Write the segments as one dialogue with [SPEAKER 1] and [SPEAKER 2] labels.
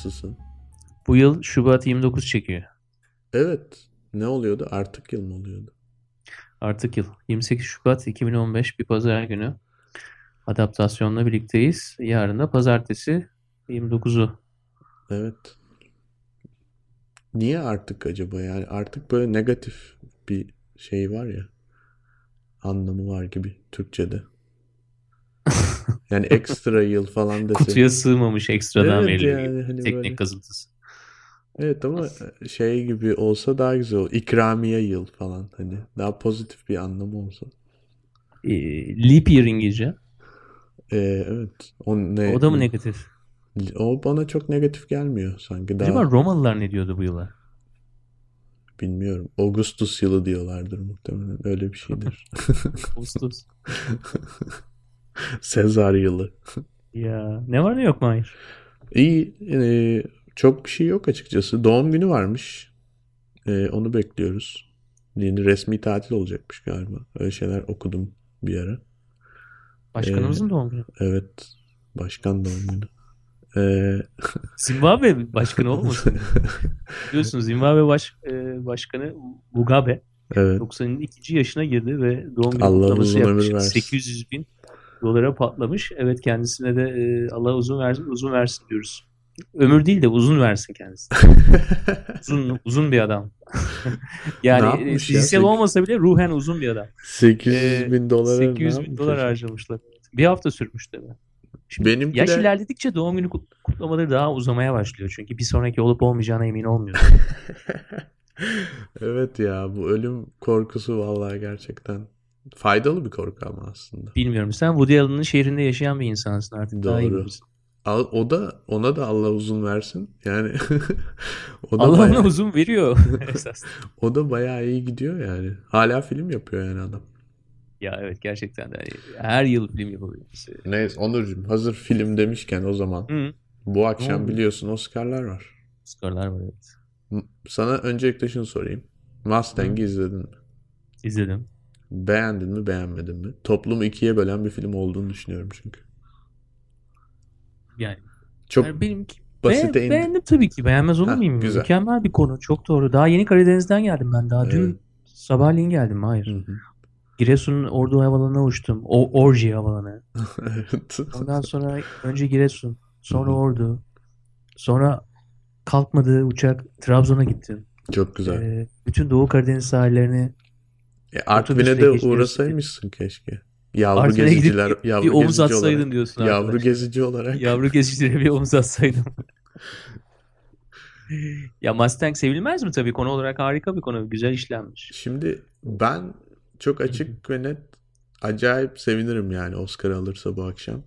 [SPEAKER 1] Nasılsın?
[SPEAKER 2] Bu yıl Şubat 29 çekiyor.
[SPEAKER 1] Evet. Ne oluyordu? Artık yıl mı oluyordu?
[SPEAKER 2] Artık yıl. 28 Şubat 2015 bir pazar günü. Adaptasyonla birlikteyiz. Yarın da pazartesi 29'u.
[SPEAKER 1] Evet. Niye artık acaba? Yani artık böyle negatif bir şey var ya. Anlamı var gibi Türkçe'de. Yani ekstra yıl falan dese.
[SPEAKER 2] Kutuya sığmamış ekstradan
[SPEAKER 1] Evet
[SPEAKER 2] veriliyor
[SPEAKER 1] yani hani
[SPEAKER 2] Teknik
[SPEAKER 1] böyle.
[SPEAKER 2] kazıntısı.
[SPEAKER 1] Evet ama şey gibi olsa daha güzel olur. İkramiye yıl falan hani. Daha pozitif bir anlamı olsa.
[SPEAKER 2] Ee, leap year İngilizce.
[SPEAKER 1] Ee, evet. O ne?
[SPEAKER 2] O da mı negatif?
[SPEAKER 1] O bana çok negatif gelmiyor sanki. Daha
[SPEAKER 2] Acaba Romalılar ne diyordu bu yıla?
[SPEAKER 1] bilmiyorum. Augustus yılı diyorlardır muhtemelen. Öyle bir şeydir.
[SPEAKER 2] Ağustos.
[SPEAKER 1] Sezar yılı.
[SPEAKER 2] Ya ne var ne yok Mahir?
[SPEAKER 1] İyi. e, çok bir şey yok açıkçası. Doğum günü varmış. E, onu bekliyoruz. Yeni resmi tatil olacakmış galiba. Öyle şeyler okudum bir ara.
[SPEAKER 2] Başkanımızın doğum günü.
[SPEAKER 1] Evet. Başkan doğum günü. E,
[SPEAKER 2] Zimbabwe başkanı olmasın? Biliyorsunuz Zimbabwe baş, e, başkanı Mugabe
[SPEAKER 1] evet.
[SPEAKER 2] 92. yaşına girdi ve doğum günü
[SPEAKER 1] Allah
[SPEAKER 2] kutlaması
[SPEAKER 1] versin.
[SPEAKER 2] 800 bin dolara patlamış. Evet kendisine de e, Allah uzun versin, uzun versin diyoruz. Ömür değil de uzun versin kendisine. Uzun uzun bir adam. Yani e,
[SPEAKER 1] ya?
[SPEAKER 2] fiziksel
[SPEAKER 1] Sek-
[SPEAKER 2] olmasa bile ruhen uzun bir adam.
[SPEAKER 1] 800
[SPEAKER 2] Ee,
[SPEAKER 1] bin dolara
[SPEAKER 2] 800
[SPEAKER 1] ne
[SPEAKER 2] bin dolar harcamışlar. Bir hafta sürmüş mi? Şimdi
[SPEAKER 1] Benimki
[SPEAKER 2] yaş
[SPEAKER 1] de-
[SPEAKER 2] ilerledikçe doğum günü kut- kutlamaları daha uzamaya başlıyor. Çünkü bir sonraki olup olmayacağına emin olmuyor.
[SPEAKER 1] Evet ya bu ölüm korkusu vallahi gerçekten faydalı bir korku ama aslında.
[SPEAKER 2] Bilmiyorum. Sen Woody Allen'ın şehrinde yaşayan bir insansın artık. Daha iyi
[SPEAKER 1] Doğru.
[SPEAKER 2] bilirsin.
[SPEAKER 1] Al- O da ona da Allah uzun versin. Yani o da
[SPEAKER 2] Allah
[SPEAKER 1] bayağı,
[SPEAKER 2] ona uzun veriyor esas.
[SPEAKER 1] o da bayağı iyi gidiyor yani. Hala film yapıyor yani adam.
[SPEAKER 2] Ya evet gerçekten de hani her yıl film yapabiliyor.
[SPEAKER 1] Neyse Onurcuğum hazır film demişken o zaman
[SPEAKER 2] Hı.
[SPEAKER 1] bu akşam
[SPEAKER 2] oldu?
[SPEAKER 1] biliyorsun Oscar'lar var.
[SPEAKER 2] Oscar'lar var evet.
[SPEAKER 1] Sana öncelikle şunu sorayım. Mustang'i izledin mi?
[SPEAKER 2] İzledim.
[SPEAKER 1] Beğendin mi beğenmedin mi? Toplumu ikiye bölen bir film olduğunu düşünüyorum çünkü.
[SPEAKER 2] Yani,
[SPEAKER 1] Çok
[SPEAKER 2] yani benim
[SPEAKER 1] basite
[SPEAKER 2] Be-
[SPEAKER 1] indi.
[SPEAKER 2] beğendim tabii ki. Beğenmez olur muyum?
[SPEAKER 1] güzel.
[SPEAKER 2] Mükemmel bir konu. Çok doğru. Daha yeni Karadeniz'den geldim ben. Daha dün
[SPEAKER 1] Evet.
[SPEAKER 2] sabahleyin geldim. Hayır.
[SPEAKER 1] Hı hı.
[SPEAKER 2] Giresun Ordu Havalanı'na uçtum. O Orji Havalanı.
[SPEAKER 1] Evet.
[SPEAKER 2] Ondan sonra önce Giresun. Sonra
[SPEAKER 1] Hı hı.
[SPEAKER 2] Ordu. Sonra kalkmadı uçak Trabzon'a gittim.
[SPEAKER 1] Çok güzel.
[SPEAKER 2] Ee, bütün Doğu Karadeniz sahillerini
[SPEAKER 1] E, Artvin'e de uğrasaymışsın keşke. Yavru
[SPEAKER 2] Artvin'e gidip
[SPEAKER 1] geziciler,
[SPEAKER 2] bir-
[SPEAKER 1] yavru
[SPEAKER 2] bir omuz
[SPEAKER 1] gezici
[SPEAKER 2] atsaydın
[SPEAKER 1] olarak.
[SPEAKER 2] diyorsun
[SPEAKER 1] Yavru
[SPEAKER 2] arkadaş.
[SPEAKER 1] gezici olarak.
[SPEAKER 2] Yavru gezicilere bir omuz atsaydım. ya Mustang sevilmez mi tabii? Konu olarak harika bir konu. Güzel işlenmiş.
[SPEAKER 1] Şimdi ben çok açık ve net acayip sevinirim yani Oscar alırsa bu akşam.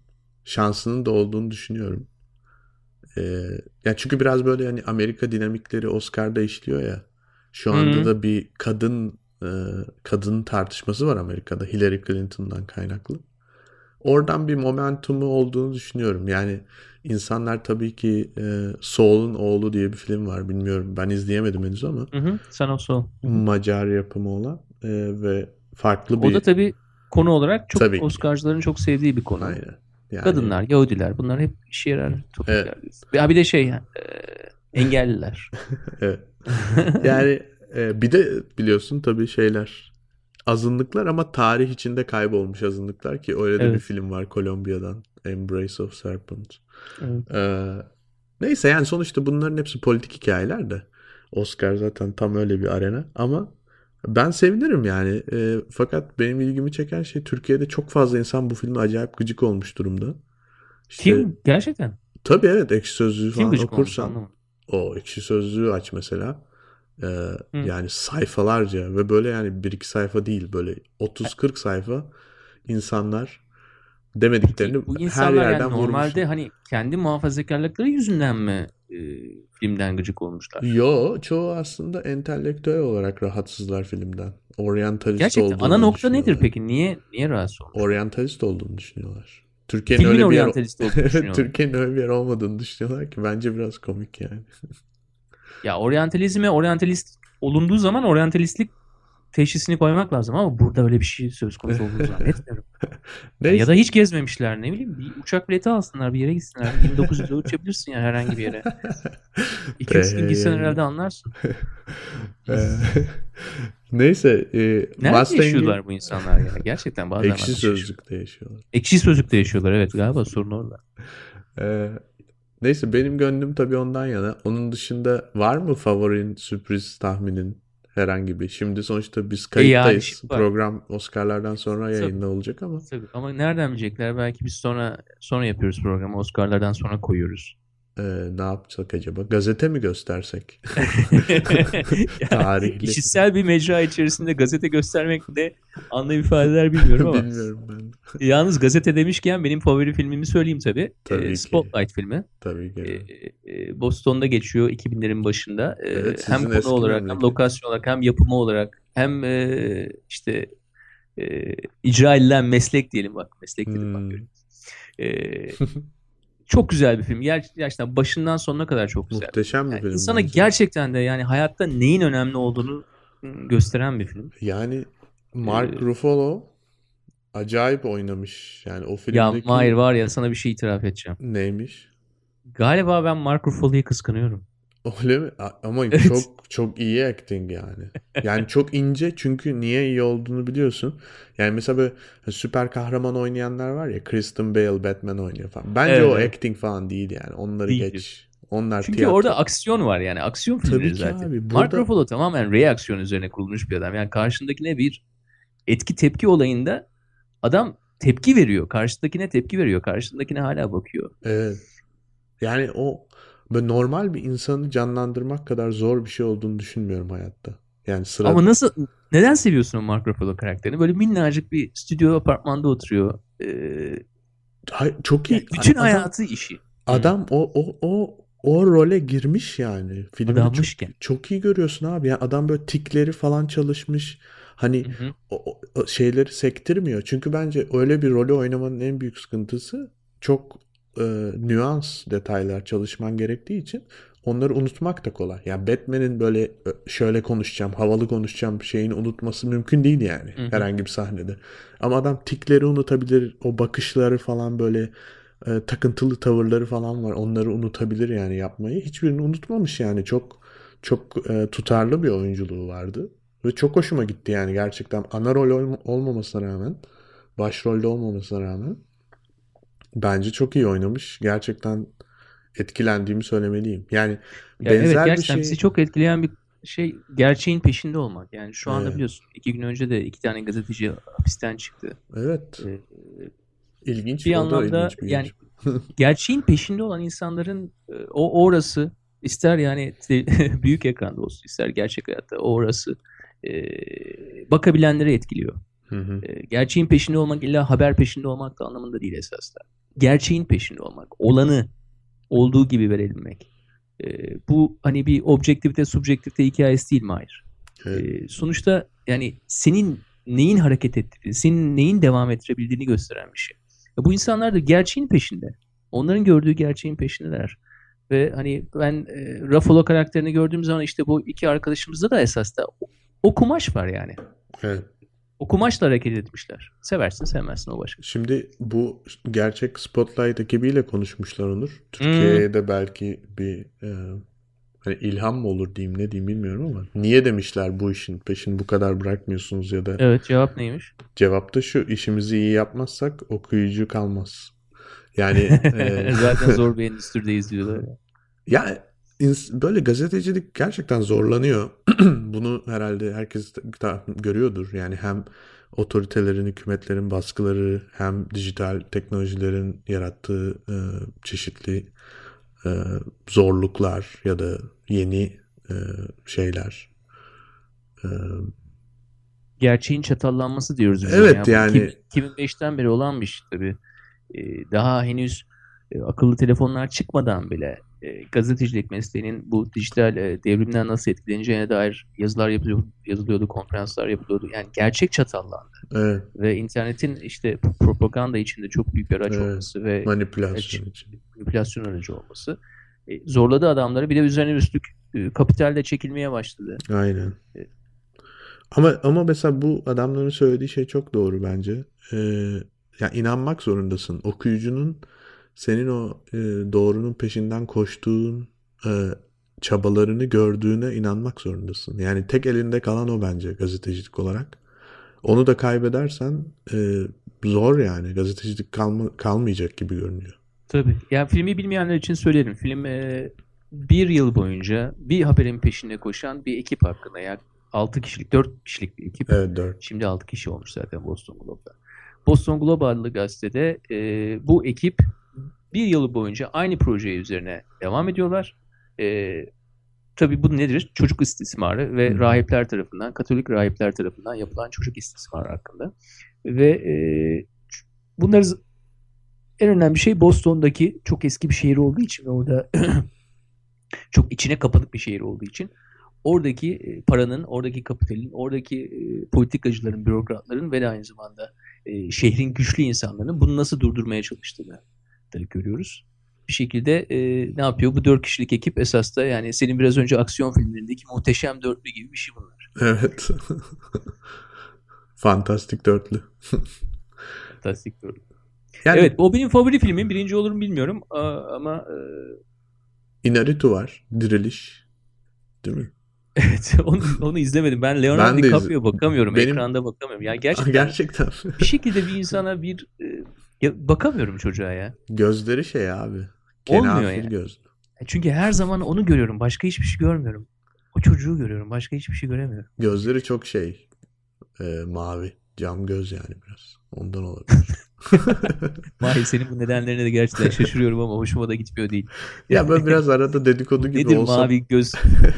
[SPEAKER 1] Şansının da olduğunu düşünüyorum. Ee, ya çünkü biraz böyle hani Amerika dinamikleri Oscar'da işliyor ya. Şu anda
[SPEAKER 2] Hı.
[SPEAKER 1] da bir kadın e, kadın tartışması var Amerika'da Hillary Clinton'dan kaynaklı. Oradan bir momentumu olduğunu düşünüyorum. Yani insanlar tabii ki e, Saul'un Oğlu diye bir film var. Bilmiyorum ben izleyemedim henüz ama
[SPEAKER 2] Hı hı. Son of Soul.
[SPEAKER 1] Macar yapımı olan e, ve farklı
[SPEAKER 2] O
[SPEAKER 1] bir
[SPEAKER 2] da tabii konu olarak çok
[SPEAKER 1] Tabii.
[SPEAKER 2] Oscar'cıların çok sevdiği bir konu.
[SPEAKER 1] Aynen. Yani,
[SPEAKER 2] Kadınlar, Yahudiler bunlar hep işe yarar topikler. Ya bir de şey e, engelliler.
[SPEAKER 1] Evet. Yani e, bir de biliyorsun tabii şeyler azınlıklar ama tarih içinde kaybolmuş azınlıklar ki öyle de
[SPEAKER 2] Evet.
[SPEAKER 1] bir film var Kolombiya'dan Embrace of Serpent.
[SPEAKER 2] Evet.
[SPEAKER 1] Ee, neyse yani sonuçta bunların hepsi politik hikayeler de Oscar zaten tam öyle bir arena ama ben sevinirim yani. Ee, fakat benim ilgimi çeken şey Türkiye'de çok fazla insan bu filme acayip gıcık olmuş durumda. İşte,
[SPEAKER 2] Kim? Gerçekten.
[SPEAKER 1] Tabii evet ekşi sözlüğü
[SPEAKER 2] Kim
[SPEAKER 1] falan
[SPEAKER 2] olmuş
[SPEAKER 1] okursan
[SPEAKER 2] anlamadım.
[SPEAKER 1] o ekşi sözlüğü aç mesela. Ee, yani sayfalarca ve böyle yani bir iki sayfa değil böyle 30-40 sayfa insanlar demediklerini
[SPEAKER 2] Bu
[SPEAKER 1] her yerden
[SPEAKER 2] yani
[SPEAKER 1] vurmuş.
[SPEAKER 2] normalde hani kendi muhafazakarlıkları yüzünden mi e, filmden gıcık olmuşlar?
[SPEAKER 1] Yo çoğu aslında entelektüel olarak rahatsızlar filmden. Oryantalist
[SPEAKER 2] Gerçekten
[SPEAKER 1] olduğunu
[SPEAKER 2] ana nokta nedir peki? Niye niye rahatsız olmuş?
[SPEAKER 1] Oryantalist olduğunu düşünüyorlar. Türkiye'nin öyle bir yer. Türkiye'nin öyle bir yer olmadığını düşünüyorlar ki bence biraz komik yani.
[SPEAKER 2] Ya oryantalizme oryantalist olunduğu zaman oryantalistlik teşhisini koymak lazım ama burada öyle bir şey söz konusu olduğunu zannetmiyorum.
[SPEAKER 1] Neyse.
[SPEAKER 2] Ya da hiç gezmemişler ne bileyim bir uçak bileti alsınlar bir yere gitsinler. 1900'de uçabilirsin ya herhangi bir yere. 200 yıl gitsen herhalde anlarsın.
[SPEAKER 1] Ee, Neyse. E,
[SPEAKER 2] Nerede
[SPEAKER 1] Mustang'i-
[SPEAKER 2] yaşıyorlar bu insanlar ya? Gerçekten bazen
[SPEAKER 1] Ekşi. Sözlük'te yaşıyorlar.
[SPEAKER 2] Ekşi Sözlük'te yaşıyorlar evet galiba sorun orada.
[SPEAKER 1] Ee, neyse benim gönlüm tabii ondan yana. Onun dışında var mı favorin, sürpriz tahminin herhangi bir? Şimdi sonuçta biz kayıttayız.
[SPEAKER 2] şimdi bak.
[SPEAKER 1] Program Oscar'lardan sonra yayında olacak ama.
[SPEAKER 2] Tabii ama nereden bilecekler? Belki biz sonra sonra yapıyoruz programı. Oscar'lardan sonra koyuyoruz.
[SPEAKER 1] E, ne yapsak acaba? Gazete mi göstersek? Tarihli.
[SPEAKER 2] Kişisel bir mecra içerisinde gazete göstermek de anlam ifade eder bilmiyorum ama.
[SPEAKER 1] Bilmiyorum ben.
[SPEAKER 2] Yalnız gazete demişken benim favori filmimi söyleyeyim tabii.
[SPEAKER 1] Tabii
[SPEAKER 2] Ee,
[SPEAKER 1] ki.
[SPEAKER 2] Spotlight filmi.
[SPEAKER 1] Tabii ki.
[SPEAKER 2] Ee, e, Boston'da geçiyor 2000'lerin başında. Ee,
[SPEAKER 1] Evet,
[SPEAKER 2] hem konu olarak hem lokasyon olarak hem yapımı olarak hem e, işte e, icra edilen meslek diyelim bak meslek dedim
[SPEAKER 1] Hmm.
[SPEAKER 2] bak. görüyorsun. Ee, çok güzel bir film. Ger- gerçekten başından sonuna kadar çok güzel.
[SPEAKER 1] Muhteşem bir
[SPEAKER 2] Yani
[SPEAKER 1] film.
[SPEAKER 2] insana
[SPEAKER 1] bence.
[SPEAKER 2] gerçekten de yani hayatta neyin önemli olduğunu gösteren bir film.
[SPEAKER 1] Yani Mark
[SPEAKER 2] Ee,
[SPEAKER 1] Ruffalo acayip oynamış. Yani o
[SPEAKER 2] Ya
[SPEAKER 1] filmdeki
[SPEAKER 2] Mahir var ya sana bir şey itiraf edeceğim.
[SPEAKER 1] neymiş?
[SPEAKER 2] Galiba ben Mark Ruffalo'yu kıskanıyorum.
[SPEAKER 1] Öyle mi? Ama
[SPEAKER 2] Evet.
[SPEAKER 1] çok çok iyi acting yani. Yani çok ince çünkü niye iyi olduğunu biliyorsun. Yani mesela böyle süper kahraman oynayanlar var ya Kristen Bale Batman oynuyor falan. Bence o
[SPEAKER 2] Evet.
[SPEAKER 1] acting falan değil yani. Onları
[SPEAKER 2] Değil.
[SPEAKER 1] geç. Onlar
[SPEAKER 2] Çünkü
[SPEAKER 1] tiyatro.
[SPEAKER 2] orada aksiyon var yani. Aksiyon
[SPEAKER 1] Tabii
[SPEAKER 2] filmleri
[SPEAKER 1] ki
[SPEAKER 2] zaten.
[SPEAKER 1] abi,
[SPEAKER 2] Mark
[SPEAKER 1] burada-
[SPEAKER 2] Ruffalo tamamen reaksiyon üzerine kurulmuş bir adam. Yani karşındakine bir etki tepki olayında adam tepki veriyor. Karşıdakine tepki veriyor. Karşındakine hala bakıyor.
[SPEAKER 1] Evet. Yani o böyle normal bir insanı canlandırmak kadar zor bir şey olduğunu düşünmüyorum hayatta. Yani sıra
[SPEAKER 2] Ama nasıl neden seviyorsun o Mark Ruffalo karakterini? Böyle minnacık bir stüdyo apartmanda oturuyor. Ee,
[SPEAKER 1] Hay- çok iyi.
[SPEAKER 2] yani bütün
[SPEAKER 1] Adam-
[SPEAKER 2] hayatı işi.
[SPEAKER 1] Adam o o o o role girmiş yani. Filmde çok,
[SPEAKER 2] Adammışken.
[SPEAKER 1] çok iyi görüyorsun abi. Yani adam böyle tikleri falan çalışmış. Hani
[SPEAKER 2] Hı hı.
[SPEAKER 1] o- o şeyleri sektirmiyor. Çünkü bence öyle bir rolü oynamanın en büyük sıkıntısı çok e, nüans detaylar çalışman gerektiği için onları unutmak da kolay. Yani Batman'in böyle e, şöyle konuşacağım, havalı konuşacağım şeyini unutması mümkün değil yani
[SPEAKER 2] Hı hı.
[SPEAKER 1] herhangi bir sahnede. Ama adam tikleri unutabilir, o bakışları falan böyle e, takıntılı tavırları falan var. Onları unutabilir yani yapmayı. Hiçbirini unutmamış yani. Çok çok e, tutarlı bir oyunculuğu vardı. Ve çok hoşuma gitti yani gerçekten. Ana rol ol- olmamasına rağmen, başrolde olmamasına rağmen bence çok iyi oynamış. Gerçekten etkilendiğimi söylemeliyim. Yani
[SPEAKER 2] Ya evet
[SPEAKER 1] benzer bir
[SPEAKER 2] gerçekten
[SPEAKER 1] şey
[SPEAKER 2] bizi çok etkileyen bir şey gerçeğin peşinde olmak. Yani şu anda
[SPEAKER 1] Evet.
[SPEAKER 2] biliyorsun iki gün önce de iki tane gazeteci hapisten çıktı.
[SPEAKER 1] evet
[SPEAKER 2] Ee,
[SPEAKER 1] ilginç
[SPEAKER 2] bir anlamda
[SPEAKER 1] ilginç bir
[SPEAKER 2] yani gerçeğin peşinde olan insanların e, o orası ister yani büyük ekranda olsun ister gerçek hayatta o orası e, bakabilenleri etkiliyor.
[SPEAKER 1] Hı hı.
[SPEAKER 2] E, gerçeğin peşinde olmak illa haber peşinde olmak da anlamında değil esasında. Gerçeğin peşinde olmak, olanı olduğu gibi verebilmek. E, bu hani bir objektivite subjektivite hikayesi değil mi? Hayır.
[SPEAKER 1] Evet.
[SPEAKER 2] E, sonuçta yani senin neyin hareket ettiğini, senin neyin devam ettirebildiğini gösteren bir şey. Ya bu insanlar da gerçeğin peşinde. Onların gördüğü gerçeğin peşindeler. Ve hani ben e, Ruffalo karakterini gördüğüm zaman işte bu iki arkadaşımızda da esas da o, o kumaş var yani.
[SPEAKER 1] Evet.
[SPEAKER 2] O kumaşla hareket etmişler. Seversin sevmezsin o başka.
[SPEAKER 1] Şimdi bu gerçek Spotlight ekibiyle konuşmuşlar Onur. Türkiye'ye de belki bir e, hani ilham mı olur diyeyim ne diyeyim bilmiyorum ama niye demişler bu işin peşini bu kadar bırakmıyorsunuz ya da
[SPEAKER 2] Evet cevap neymiş?
[SPEAKER 1] cevap da şu işimizi iyi yapmazsak okuyucu kalmaz. Yani e,
[SPEAKER 2] Zaten zor bir endüstrideyiz diyorlar. ya.
[SPEAKER 1] Böyle gazetecilik gerçekten zorlanıyor. Bunu herhalde herkes görüyordur. Yani hem otoritelerin, hükümetlerin baskıları hem dijital teknolojilerin yarattığı e, çeşitli e, zorluklar ya da yeni e, şeyler. E,
[SPEAKER 2] Gerçeğin çatallanması diyoruz biz.
[SPEAKER 1] Evet,
[SPEAKER 2] ya.
[SPEAKER 1] Yani-
[SPEAKER 2] 2005'ten beri olan bir şey tabii. Ee, daha henüz e, akıllı telefonlar çıkmadan bile e, gazetecilik mesleğinin bu dijital e, devrimden nasıl etkileneceğine dair yazılar yapılıyor, yazılıyordu, konferanslar yapılıyordu. Yani gerçek çatallandı.
[SPEAKER 1] evet,
[SPEAKER 2] Ve internetin işte propaganda içinde çok büyük bir araç
[SPEAKER 1] Evet.
[SPEAKER 2] olması ve
[SPEAKER 1] manipülasyon için.
[SPEAKER 2] manipülasyon aracı olması e, zorladı adamları. Bir de üzerine üstlük e, kapital de çekilmeye başladı.
[SPEAKER 1] Aynen.
[SPEAKER 2] Evet.
[SPEAKER 1] Ama ama mesela bu adamların söylediği şey çok doğru bence. Ee, ya inanmak zorundasın. Okuyucunun senin o e, doğrunun peşinden koştuğun e, çabalarını gördüğüne inanmak zorundasın. Yani tek elinde kalan o bence gazetecilik olarak. Onu da kaybedersen e, zor yani. Gazetecilik kalma, kalmayacak gibi görünüyor.
[SPEAKER 2] Tabii. Yani filmi bilmeyenler için söylerim. Film e, bir yıl boyunca bir haberin peşinde koşan bir ekip hakkında. Yani 6 kişilik, 4 kişilik bir ekip.
[SPEAKER 1] Evet 4.
[SPEAKER 2] Şimdi 6 kişi olmuş zaten Boston Globe'da. Boston Globe adlı gazetede e, bu ekip bir yıl boyunca aynı proje üzerine devam ediyorlar. E, tabii bu nedir? Çocuk istismarı ve rahipler tarafından, Katolik rahipler tarafından yapılan çocuk istismarı hakkında. Ve e, bunları en önemli şey Boston'daki çok eski bir şehir olduğu için ve orada çok içine kapanık bir şehir olduğu için oradaki e, paranın, oradaki kapitalin, oradaki e, politikacıların, bürokratların ve de aynı zamanda e, şehrin güçlü insanların bunu nasıl durdurmaya çalıştığını da görüyoruz. Bir şekilde e, ne yapıyor? Bu dört kişilik ekip esas da yani senin biraz önce aksiyon filmlerindeki muhteşem dörtlü gibi bir şey bunlar.
[SPEAKER 1] Evet. Fantastik dörtlü.
[SPEAKER 2] Fantastik dörtlü.
[SPEAKER 1] Yani
[SPEAKER 2] Evet o benim favori filmim. Birinci olur mu bilmiyorum ama e,
[SPEAKER 1] Inaritu var. Diriliş. Değil mi?
[SPEAKER 2] evet onu, onu izlemedim. Ben Leonardo
[SPEAKER 1] Ben iz-
[SPEAKER 2] DiCaprio bakamıyorum.
[SPEAKER 1] Benim-
[SPEAKER 2] Ekranda bakamıyorum. Yani gerçekten
[SPEAKER 1] Gerçekten.
[SPEAKER 2] bir şekilde bir insana bir e, ya bakamıyorum çocuğa ya.
[SPEAKER 1] Gözleri şey abi.
[SPEAKER 2] Olmuyor yani.
[SPEAKER 1] göz.
[SPEAKER 2] Çünkü her zaman onu görüyorum. Başka hiçbir şey görmüyorum. O çocuğu görüyorum. Başka hiçbir şey göremiyorum.
[SPEAKER 1] Gözleri çok şey. e, mavi. Cam göz yani biraz. Ondan olabilir.
[SPEAKER 2] Mahir senin bu nedenlerine de gerçekten şaşırıyorum ama hoşuma da gitmiyor değil.
[SPEAKER 1] ya böyle biraz arada dedikodu gibi
[SPEAKER 2] Nedir
[SPEAKER 1] olsa.
[SPEAKER 2] mavi göz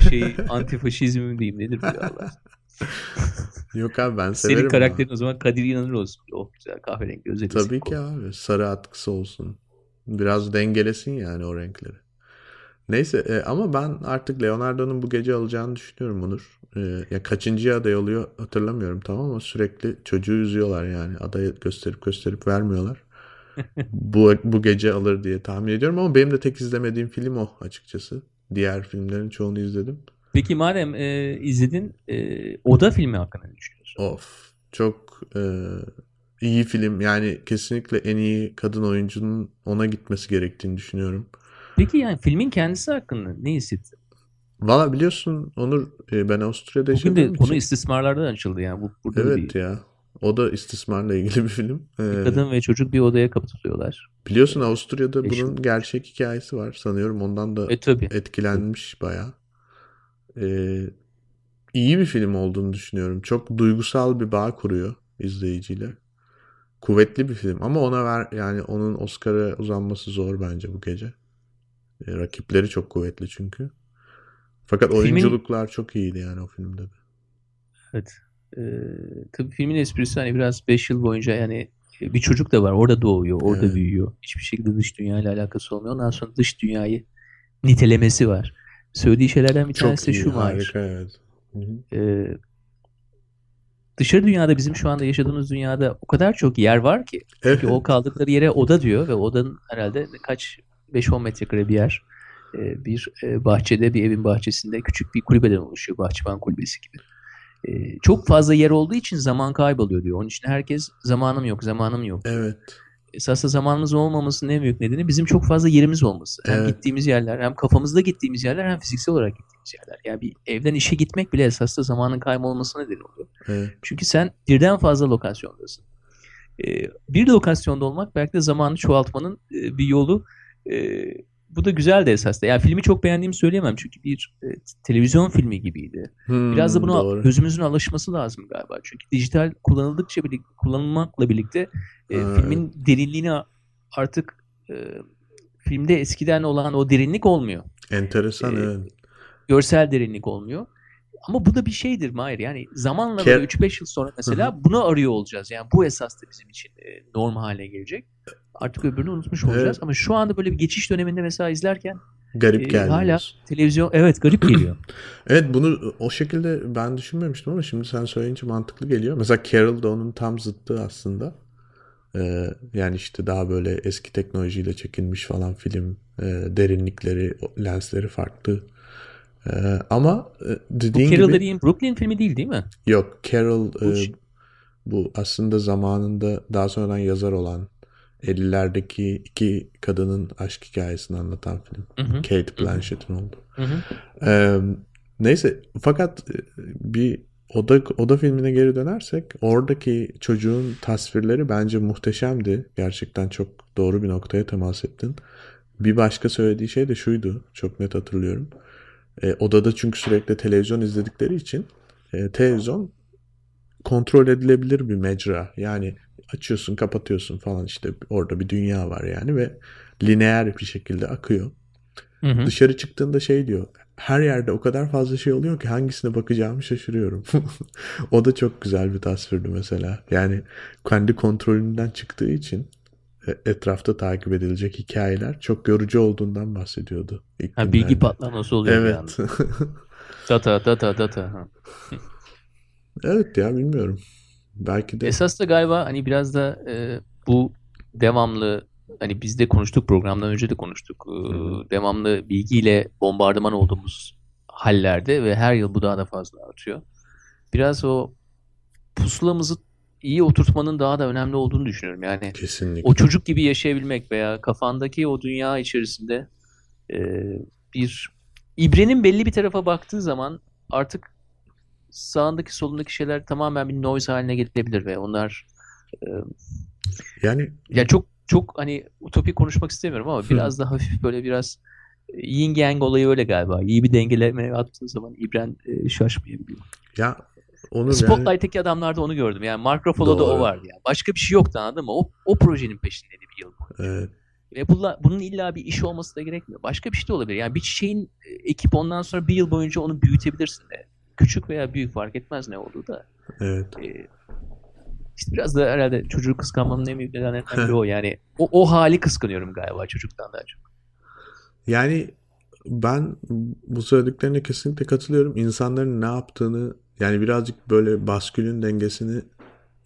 [SPEAKER 2] şey antifaşizm mi diyeyim nedir bu ya Allah.
[SPEAKER 1] Yok abi ben severim.
[SPEAKER 2] Senin
[SPEAKER 1] ama.
[SPEAKER 2] karakterin o zaman Kadir İnanır olsun. Oh güzel kahverengi gözleri.
[SPEAKER 1] Tabii ki abi. Sarı atkısı olsun. Biraz dengelesin yani o renkleri. Neyse e, ama ben artık Leonardo'nun bu gece alacağını düşünüyorum Onur. E, ya kaçıncı aday oluyor hatırlamıyorum tamam ama sürekli çocuğu üzüyorlar yani. Adayı gösterip gösterip vermiyorlar. bu, bu gece alır diye tahmin ediyorum ama benim de tek izlemediğim film o açıkçası. Diğer filmlerin çoğunu izledim.
[SPEAKER 2] Peki madem e, izledin e, Oda filmi hakkında ne düşünüyorsun?
[SPEAKER 1] Of çok e, iyi film yani kesinlikle en iyi kadın oyuncunun ona gitmesi gerektiğini düşünüyorum.
[SPEAKER 2] Peki yani filmin kendisi hakkında ne hissettin?
[SPEAKER 1] Valla biliyorsun Onur e, ben Avusturya'da
[SPEAKER 2] Bugün de
[SPEAKER 1] yaşadığım
[SPEAKER 2] konu
[SPEAKER 1] için.
[SPEAKER 2] istismarlardan açıldı yani. Bu, burada da
[SPEAKER 1] Evet
[SPEAKER 2] bir,
[SPEAKER 1] ya. O da istismarla ilgili bir film. Ee,
[SPEAKER 2] kadın ve çocuk bir odaya kapatılıyorlar.
[SPEAKER 1] biliyorsun Avusturya'da
[SPEAKER 2] Eşim.
[SPEAKER 1] bunun gerçek hikayesi var sanıyorum. Ondan da
[SPEAKER 2] E tabi.
[SPEAKER 1] etkilenmiş bayağı. Ee, iyi bir film olduğunu düşünüyorum. Çok duygusal bir bağ kuruyor izleyiciyle. Kuvvetli bir film ama ona ver yani onun Oscar'a uzanması zor bence bu gece. Ee, rakipleri çok kuvvetli çünkü. Fakat
[SPEAKER 2] Filmin-
[SPEAKER 1] oyunculuklar çok iyiydi yani o filmde de.
[SPEAKER 2] Evet. Ee, tabii filmin esprisi hani biraz 5 yıl boyunca yani e, bir çocuk da var. Orada doğuyor, orada
[SPEAKER 1] Evet.
[SPEAKER 2] büyüyor. Hiçbir şekilde dış dünyayla alakası olmuyor. Ondan sonra dış dünyayı nitelemesi var. Söylediği şeylerden bir tanesi
[SPEAKER 1] Çok iyi,
[SPEAKER 2] şu Mahir.
[SPEAKER 1] harika evet. Hı hı.
[SPEAKER 2] Ee, dışarı dünyada bizim şu anda yaşadığımız dünyada o kadar çok yer var ki.
[SPEAKER 1] Evet.
[SPEAKER 2] Ki o kaldıkları yere oda diyor ve odanın herhalde kaç 5-10 metrekare bir yer. Ee, bir e, bahçede, bir evin bahçesinde küçük bir kulübeden oluşuyor. Bahçıvan kulübesi gibi. Ee, çok fazla yer olduğu için zaman kayboluyor diyor. Onun için herkes zamanım yok, zamanım yok.
[SPEAKER 1] Evet.
[SPEAKER 2] Esasında zamanımız olmamasının en büyük nedeni bizim çok fazla yerimiz olması. Hem
[SPEAKER 1] Evet.
[SPEAKER 2] gittiğimiz yerler, hem kafamızda gittiğimiz yerler, hem fiziksel olarak gittiğimiz yerler. Yani bir evden işe gitmek bile esasında zamanın kaybolmasına neden oluyor.
[SPEAKER 1] Evet.
[SPEAKER 2] Çünkü sen birden fazla lokasyondasın. Ee, bir lokasyonda olmak belki de zamanı çoğaltmanın e, bir yolu. Ee, bu da güzel de esasında. Yani filmi çok beğendiğimi söyleyemem çünkü bir e, televizyon filmi gibiydi. Biraz da
[SPEAKER 1] Hmm,
[SPEAKER 2] buna
[SPEAKER 1] doğru.
[SPEAKER 2] gözümüzün alışması lazım galiba. Çünkü dijital kullanıldıkça birlikte kullanılmakla birlikte e,
[SPEAKER 1] Ha,
[SPEAKER 2] filmin derinliğini artık e, filmde eskiden olan o derinlik olmuyor.
[SPEAKER 1] Enteresan
[SPEAKER 2] Ee,
[SPEAKER 1] evet.
[SPEAKER 2] Görsel derinlik olmuyor. Ama bu da bir şeydir Mahir. Yani zamanla
[SPEAKER 1] Ke-
[SPEAKER 2] böyle 3-5 yıl sonra mesela bunu arıyor olacağız. Yani bu esas da bizim için e, norm haline gelecek. Artık öbürünü unutmuş olacağız.
[SPEAKER 1] Evet.
[SPEAKER 2] Ama şu anda böyle bir geçiş döneminde mesela izlerken
[SPEAKER 1] Garip
[SPEAKER 2] e,
[SPEAKER 1] geldi.
[SPEAKER 2] hala televizyon evet garip geliyor.
[SPEAKER 1] Evet bunu o şekilde ben düşünmemiştim ama şimdi sen söyleyince mantıklı geliyor. Mesela Carol da onun tam zıttı aslında. Ee, yani işte daha böyle eski teknolojiyle çekilmiş falan film. e, derinlikleri, lensleri farklı. Ee, ama e,
[SPEAKER 2] bu
[SPEAKER 1] dediğin
[SPEAKER 2] Carol
[SPEAKER 1] gibi
[SPEAKER 2] dediğin Brooklyn filmi değil değil mi?
[SPEAKER 1] yok Carol
[SPEAKER 2] Bu
[SPEAKER 1] e, Bu aslında zamanında daha sonradan yazar olan 50'lerdeki iki kadının aşk hikayesini anlatan film.
[SPEAKER 2] Hı hı.
[SPEAKER 1] Kate Blanchett'in olduğu.
[SPEAKER 2] Hı hı.
[SPEAKER 1] Ee, neyse fakat e, bir oda oda filmine geri dönersek oradaki çocuğun tasvirleri bence muhteşemdi. Gerçekten çok doğru bir noktaya temas ettin. Bir başka söylediği şey de şuydu. Çok net hatırlıyorum. E, odada çünkü sürekli televizyon izledikleri için e, televizyon kontrol edilebilir bir mecra. Yani açıyorsun, kapatıyorsun falan işte orada bir dünya var yani ve lineer bir şekilde akıyor.
[SPEAKER 2] Hı hı.
[SPEAKER 1] Dışarı çıktığında şey diyor. Her yerde o kadar fazla şey oluyor ki hangisine bakacağımı şaşırıyorum. o da çok güzel bir tasvirdi mesela. Yani kendi kontrolünden çıktığı için etrafta takip edilecek hikayeler çok yorucu olduğundan bahsediyordu. ilk
[SPEAKER 2] Ha, bilgi patlaması oluyor.
[SPEAKER 1] Evet.
[SPEAKER 2] Data data data. Ha.
[SPEAKER 1] evet ya bilmiyorum. Belki de
[SPEAKER 2] Esas da galiba hani biraz da e, bu devamlı hani biz de konuştuk programdan önce de konuştuk. E, devamlı bilgiyle bombardıman olduğumuz hallerde ve her yıl bu daha da fazla artıyor. Biraz o pusulamızı iyi oturtmanın daha da önemli olduğunu düşünüyorum. Yani
[SPEAKER 1] kesinlikle.
[SPEAKER 2] o çocuk gibi yaşayabilmek veya kafandaki o dünya içerisinde e, bir ibrenin belli bir tarafa baktığı zaman artık sağındaki solundaki şeyler tamamen bir noise haline gelebilir ve onlar e,
[SPEAKER 1] Yani
[SPEAKER 2] ya çok çok hani utopik konuşmak istemiyorum ama biraz da hafif böyle biraz e, yin yang olayı öyle galiba. İyi bir dengeleme attığın zaman ibren e, şaşmayabiliyor.
[SPEAKER 1] ya onu yani
[SPEAKER 2] Spotlight'taki adamlarda onu gördüm. Yani Mark Ruffalo'da o
[SPEAKER 1] Doğru.
[SPEAKER 2] vardı yani. Başka bir şey yoktu anladın mı? O, o projenin peşindeydi bir yıl.
[SPEAKER 1] evet,
[SPEAKER 2] Ve bunla, bunun illa bir iş olması da gerekmiyor. Başka bir şey de olabilir. Yani bir çiçeğin e, ekip ondan sonra bir yıl boyunca onu büyütebilirsin de. Küçük veya büyük fark etmez ne olduğu da.
[SPEAKER 1] evet.
[SPEAKER 2] E, işte biraz da herhalde çocuğu kıskanmanın en büyük nedenlerinden biri o. Yani o, o hali kıskanıyorum galiba çocuktan daha çok.
[SPEAKER 1] Yani ben bu söylediklerine kesinlikle katılıyorum. İnsanların ne yaptığını yani birazcık böyle baskülün dengesini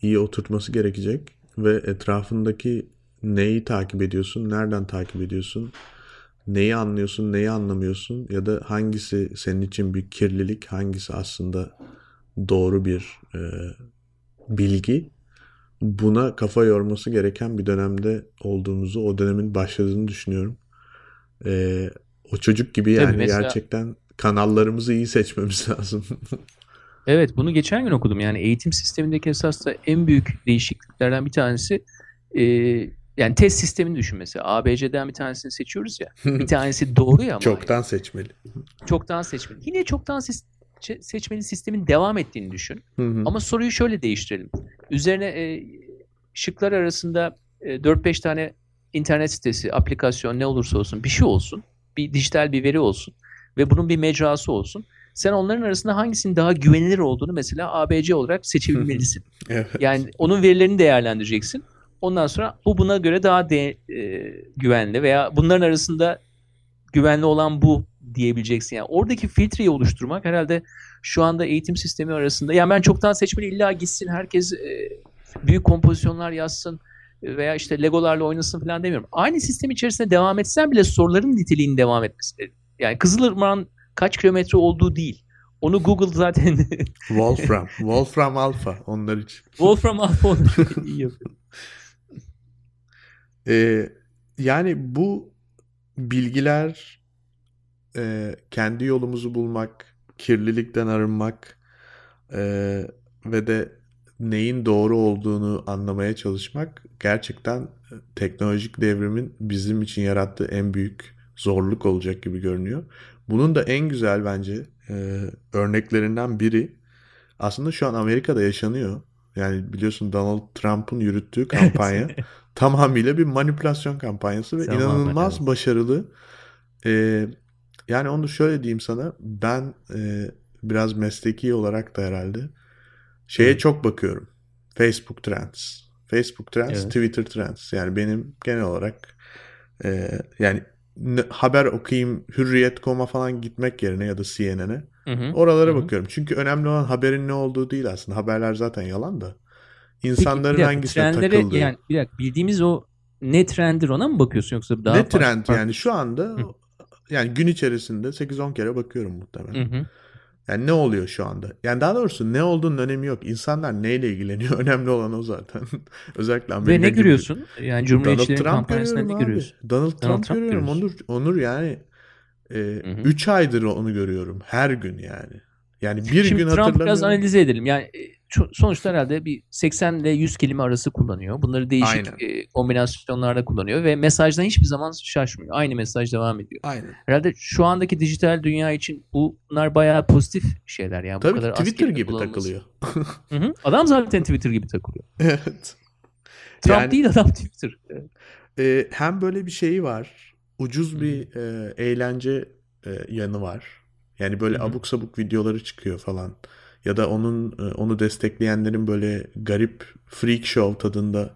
[SPEAKER 1] iyi oturtması gerekecek ve etrafındaki neyi takip ediyorsun, nereden takip ediyorsun, neyi anlıyorsun, neyi anlamıyorsun ya da hangisi senin için bir kirlilik, hangisi aslında doğru bir e, bilgi. Buna kafa yorması gereken bir dönemde olduğumuzu, o dönemin başladığını düşünüyorum. E, o çocuk gibi yani
[SPEAKER 2] mesela-
[SPEAKER 1] gerçekten kanallarımızı iyi seçmemiz lazım.
[SPEAKER 2] Evet bunu geçen gün okudum. Yani eğitim sistemindeki esas da en büyük değişikliklerden bir tanesi e, yani test sistemini düşün mesela. ABC'den bir tanesini seçiyoruz ya. Bir tanesi doğru ya ama.
[SPEAKER 1] Çoktan seçmeli.
[SPEAKER 2] Çoktan seçmeli. Yine çoktan çe- seçmeli sistemin devam ettiğini düşün.
[SPEAKER 1] Hı hı.
[SPEAKER 2] Ama soruyu şöyle değiştirelim. Üzerine e, şıklar arasında e, 4-5 tane internet sitesi, aplikasyon ne olursa olsun bir şey olsun. Bir dijital bir veri olsun. Ve bunun bir mecrası olsun. Sen onların arasında hangisinin daha güvenilir olduğunu mesela ABC olarak seçebilmelisin.
[SPEAKER 1] Evet.
[SPEAKER 2] Yani onun verilerini değerlendireceksin. Ondan sonra bu buna göre daha de, e, güvenli veya bunların arasında güvenli olan bu diyebileceksin. Yani oradaki filtreyi oluşturmak herhalde şu anda eğitim sistemi arasında. Yani ben çoktan seçmeli illa gitsin herkes e, büyük kompozisyonlar yazsın veya işte legolarla oynasın falan demiyorum. Aynı sistem içerisinde devam etsen bile soruların niteliğinin devam etmesi. Yani Kızılırmak'ın kaç kilometre olduğu değil. Onu Google zaten
[SPEAKER 1] Wolfram. Wolfram Alpha onlar için.
[SPEAKER 2] Wolfram Alpha çok iyi yapıyor.
[SPEAKER 1] Ee, yani bu bilgiler e, kendi yolumuzu bulmak, kirlilikten arınmak e, ve de neyin doğru olduğunu anlamaya çalışmak gerçekten teknolojik devrimin bizim için yarattığı en büyük zorluk olacak gibi görünüyor. Bunun da en güzel bence e, örneklerinden biri aslında şu an Amerika'da yaşanıyor. Yani biliyorsun Donald Trump'ın yürüttüğü kampanya tamamıyla bir manipülasyon kampanyası ve
[SPEAKER 2] Tamamen,
[SPEAKER 1] inanılmaz
[SPEAKER 2] evet.
[SPEAKER 1] başarılı. Ee, yani onu şöyle diyeyim sana ben e, biraz mesleki olarak da herhalde şeye
[SPEAKER 2] Evet.
[SPEAKER 1] çok bakıyorum. Facebook Trends. Facebook Trends,
[SPEAKER 2] Evet.
[SPEAKER 1] Twitter Trends. Yani benim genel olarak e, yani haber okuyayım Hürriyet.com'a falan gitmek yerine ya da CNN'e oralara
[SPEAKER 2] Hı hı.
[SPEAKER 1] bakıyorum. Çünkü önemli olan haberin ne olduğu değil aslında. Haberler zaten yalan da.
[SPEAKER 2] Peki,
[SPEAKER 1] İnsanların
[SPEAKER 2] dakika,
[SPEAKER 1] hangisine
[SPEAKER 2] trendlere,
[SPEAKER 1] takıldığı.
[SPEAKER 2] Yani bir dakika, bildiğimiz o ne trendir ona mı bakıyorsun yoksa daha
[SPEAKER 1] ne
[SPEAKER 2] farklı-
[SPEAKER 1] trend
[SPEAKER 2] farklı-
[SPEAKER 1] yani şu anda
[SPEAKER 2] Hı.
[SPEAKER 1] yani gün içerisinde 8-10 kere bakıyorum muhtemelen.
[SPEAKER 2] Hı hı.
[SPEAKER 1] Yani ne oluyor şu anda? Yani daha doğrusu ne olduğunun önemi yok. İnsanlar neyle ilgileniyor? Önemli olan o zaten. Özellikle Amerika
[SPEAKER 2] Ve ne
[SPEAKER 1] gibi.
[SPEAKER 2] görüyorsun? Yani Cumhuriyetçilerin kampanyasında ne
[SPEAKER 1] abi.
[SPEAKER 2] görüyorsun?
[SPEAKER 1] Donald Trump,
[SPEAKER 2] Donald Trump
[SPEAKER 1] görüyorum. Onur. Onur yani
[SPEAKER 2] hı.
[SPEAKER 1] 3 aydır onu görüyorum. Her gün yani. Yani bir
[SPEAKER 2] Şimdi
[SPEAKER 1] gün
[SPEAKER 2] Trump biraz
[SPEAKER 1] hatırlamıyorum.
[SPEAKER 2] analiz edelim. Yani e, sonuçta herhalde bir 80 ile 100 kelime arası kullanıyor. Bunları değişik
[SPEAKER 1] Aynen.
[SPEAKER 2] e, kombinasyonlarda kullanıyor ve mesajdan hiçbir zaman şaşmıyor. Aynı mesaj devam ediyor.
[SPEAKER 1] Aynen.
[SPEAKER 2] Herhalde şu andaki dijital dünya için bunlar bayağı pozitif şeyler yani. bu
[SPEAKER 1] Tabii
[SPEAKER 2] kadar
[SPEAKER 1] Twitter gibi
[SPEAKER 2] kullanılması.
[SPEAKER 1] takılıyor.
[SPEAKER 2] Hı hı. Adam zaten Twitter gibi takılıyor.
[SPEAKER 1] evet.
[SPEAKER 2] Trump
[SPEAKER 1] Yani-
[SPEAKER 2] değil adam Twitter.
[SPEAKER 1] Ee, hem böyle bir şeyi var. Ucuz
[SPEAKER 2] Hı.
[SPEAKER 1] bir e, eğlence e, yanı var. Yani böyle
[SPEAKER 2] Hı hı.
[SPEAKER 1] abuk sabuk videoları çıkıyor falan. Ya da onun e, onu destekleyenlerin böyle garip freak show tadında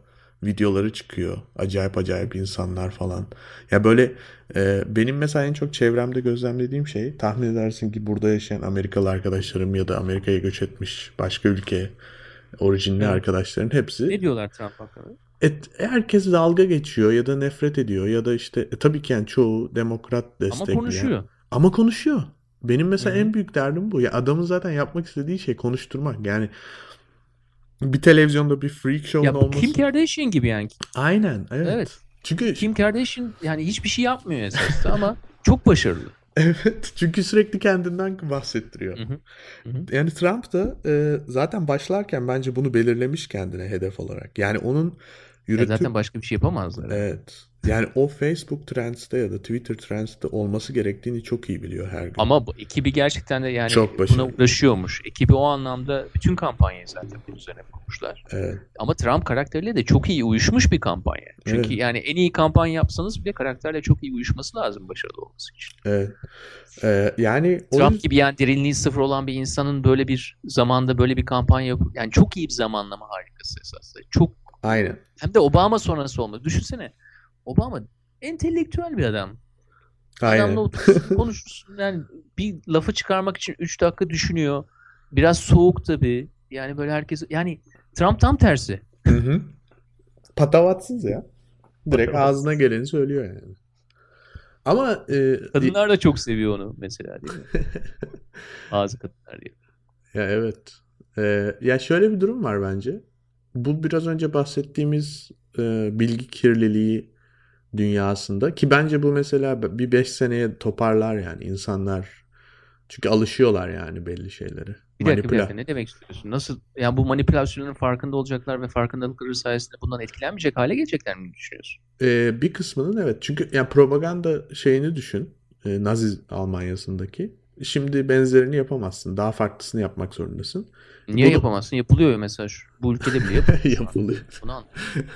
[SPEAKER 1] videoları çıkıyor. Acayip acayip insanlar falan. Ya böyle e, benim mesela en çok çevremde gözlemlediğim şey tahmin edersin ki burada yaşayan Amerikalı arkadaşlarım ya da Amerika'ya göç etmiş başka ülke orijinli
[SPEAKER 2] Evet.
[SPEAKER 1] arkadaşların hepsi
[SPEAKER 2] Ne diyorlar Trump hakkında?
[SPEAKER 1] et, herkes dalga geçiyor ya da nefret ediyor ya da işte e, tabii ki yani çoğu demokrat
[SPEAKER 2] Ama
[SPEAKER 1] destekleyen.
[SPEAKER 2] konuşuyor.
[SPEAKER 1] Ama konuşuyor. Benim mesela
[SPEAKER 2] Hı hı.
[SPEAKER 1] en büyük derdim bu. Ya adamın zaten yapmak istediği şey konuşturmak. Yani bir televizyonda bir freak show'un
[SPEAKER 2] Ya
[SPEAKER 1] olması.
[SPEAKER 2] Kim Kardashian gibi yani.
[SPEAKER 1] Aynen, evet.
[SPEAKER 2] Evet.
[SPEAKER 1] Çünkü
[SPEAKER 2] Kim Kardashian yani hiçbir şey yapmıyor esasında ama çok başarılı.
[SPEAKER 1] evet, çünkü sürekli kendinden bahsettiriyor.
[SPEAKER 2] Hı hı.
[SPEAKER 1] Yani Trump da e, zaten başlarken bence bunu belirlemiş kendine hedef olarak. Yani onun
[SPEAKER 2] Ya
[SPEAKER 1] yürütü
[SPEAKER 2] zaten başka bir şey yapamazlar.
[SPEAKER 1] Evet. Yani o Facebook Trends'te ya da Twitter Trends'te olması gerektiğini çok iyi biliyor her gün.
[SPEAKER 2] Ama bu ekibi gerçekten de yani
[SPEAKER 1] Çok
[SPEAKER 2] buna uğraşıyormuş. Ekibi o anlamda bütün kampanyayı zaten bunun üzerine kurmuşlar.
[SPEAKER 1] Evet.
[SPEAKER 2] Ama Trump karakteriyle de çok iyi uyuşmuş bir kampanya. Çünkü
[SPEAKER 1] Evet.
[SPEAKER 2] yani en iyi kampanya yapsanız bile karakterle çok iyi uyuşması lazım başarılı olması için.
[SPEAKER 1] Evet. Ee, yani
[SPEAKER 2] Trump
[SPEAKER 1] yüzden-
[SPEAKER 2] gibi yani derinliği sıfır olan bir insanın böyle bir zamanda böyle bir kampanya yapıp yani çok iyi bir zamanlama harikası esasında. Çok
[SPEAKER 1] Aynen.
[SPEAKER 2] hem de Obama sonrası olması. Düşünsene. Obama entelektüel bir adam.
[SPEAKER 1] Aynen.
[SPEAKER 2] Adamla oturursun, konuşursun. Yani bir lafı çıkarmak için 3 dakika düşünüyor. Biraz soğuk tabii. Yani böyle herkes yani Trump tam tersi.
[SPEAKER 1] Hı hı. Patavatsız ya. Direkt
[SPEAKER 2] Patavatsız.
[SPEAKER 1] ağzına geleni söylüyor yani. Ama e,
[SPEAKER 2] Kadınlar da çok seviyor onu mesela değil mi? Bazı kadınlar diye.
[SPEAKER 1] ya evet. Ee, ya şöyle bir durum var bence. Bu biraz önce bahsettiğimiz e, bilgi kirliliği dünyasında ki bence bu mesela bir 5 seneye toparlar yani insanlar çünkü alışıyorlar yani belli şeylere.
[SPEAKER 2] Bir dakika bir dakika ne demek istiyorsun? Nasıl yani bu manipülasyonların farkında olacaklar ve farkındalıkları sayesinde bundan etkilenmeyecek hale gelecekler mi düşünüyorsun?
[SPEAKER 1] Ee, bir kısmının evet. Çünkü yani propaganda şeyini düşün. Ee, Nazi Almanya'sındaki. Şimdi benzerini yapamazsın. Daha farklısını yapmak zorundasın.
[SPEAKER 2] Niye
[SPEAKER 1] Bunu-
[SPEAKER 2] yapamazsın? Yapılıyor ya mesela şu, bu ülkede bile yapılıyor.
[SPEAKER 1] Yapılıyor.
[SPEAKER 2] Bunu.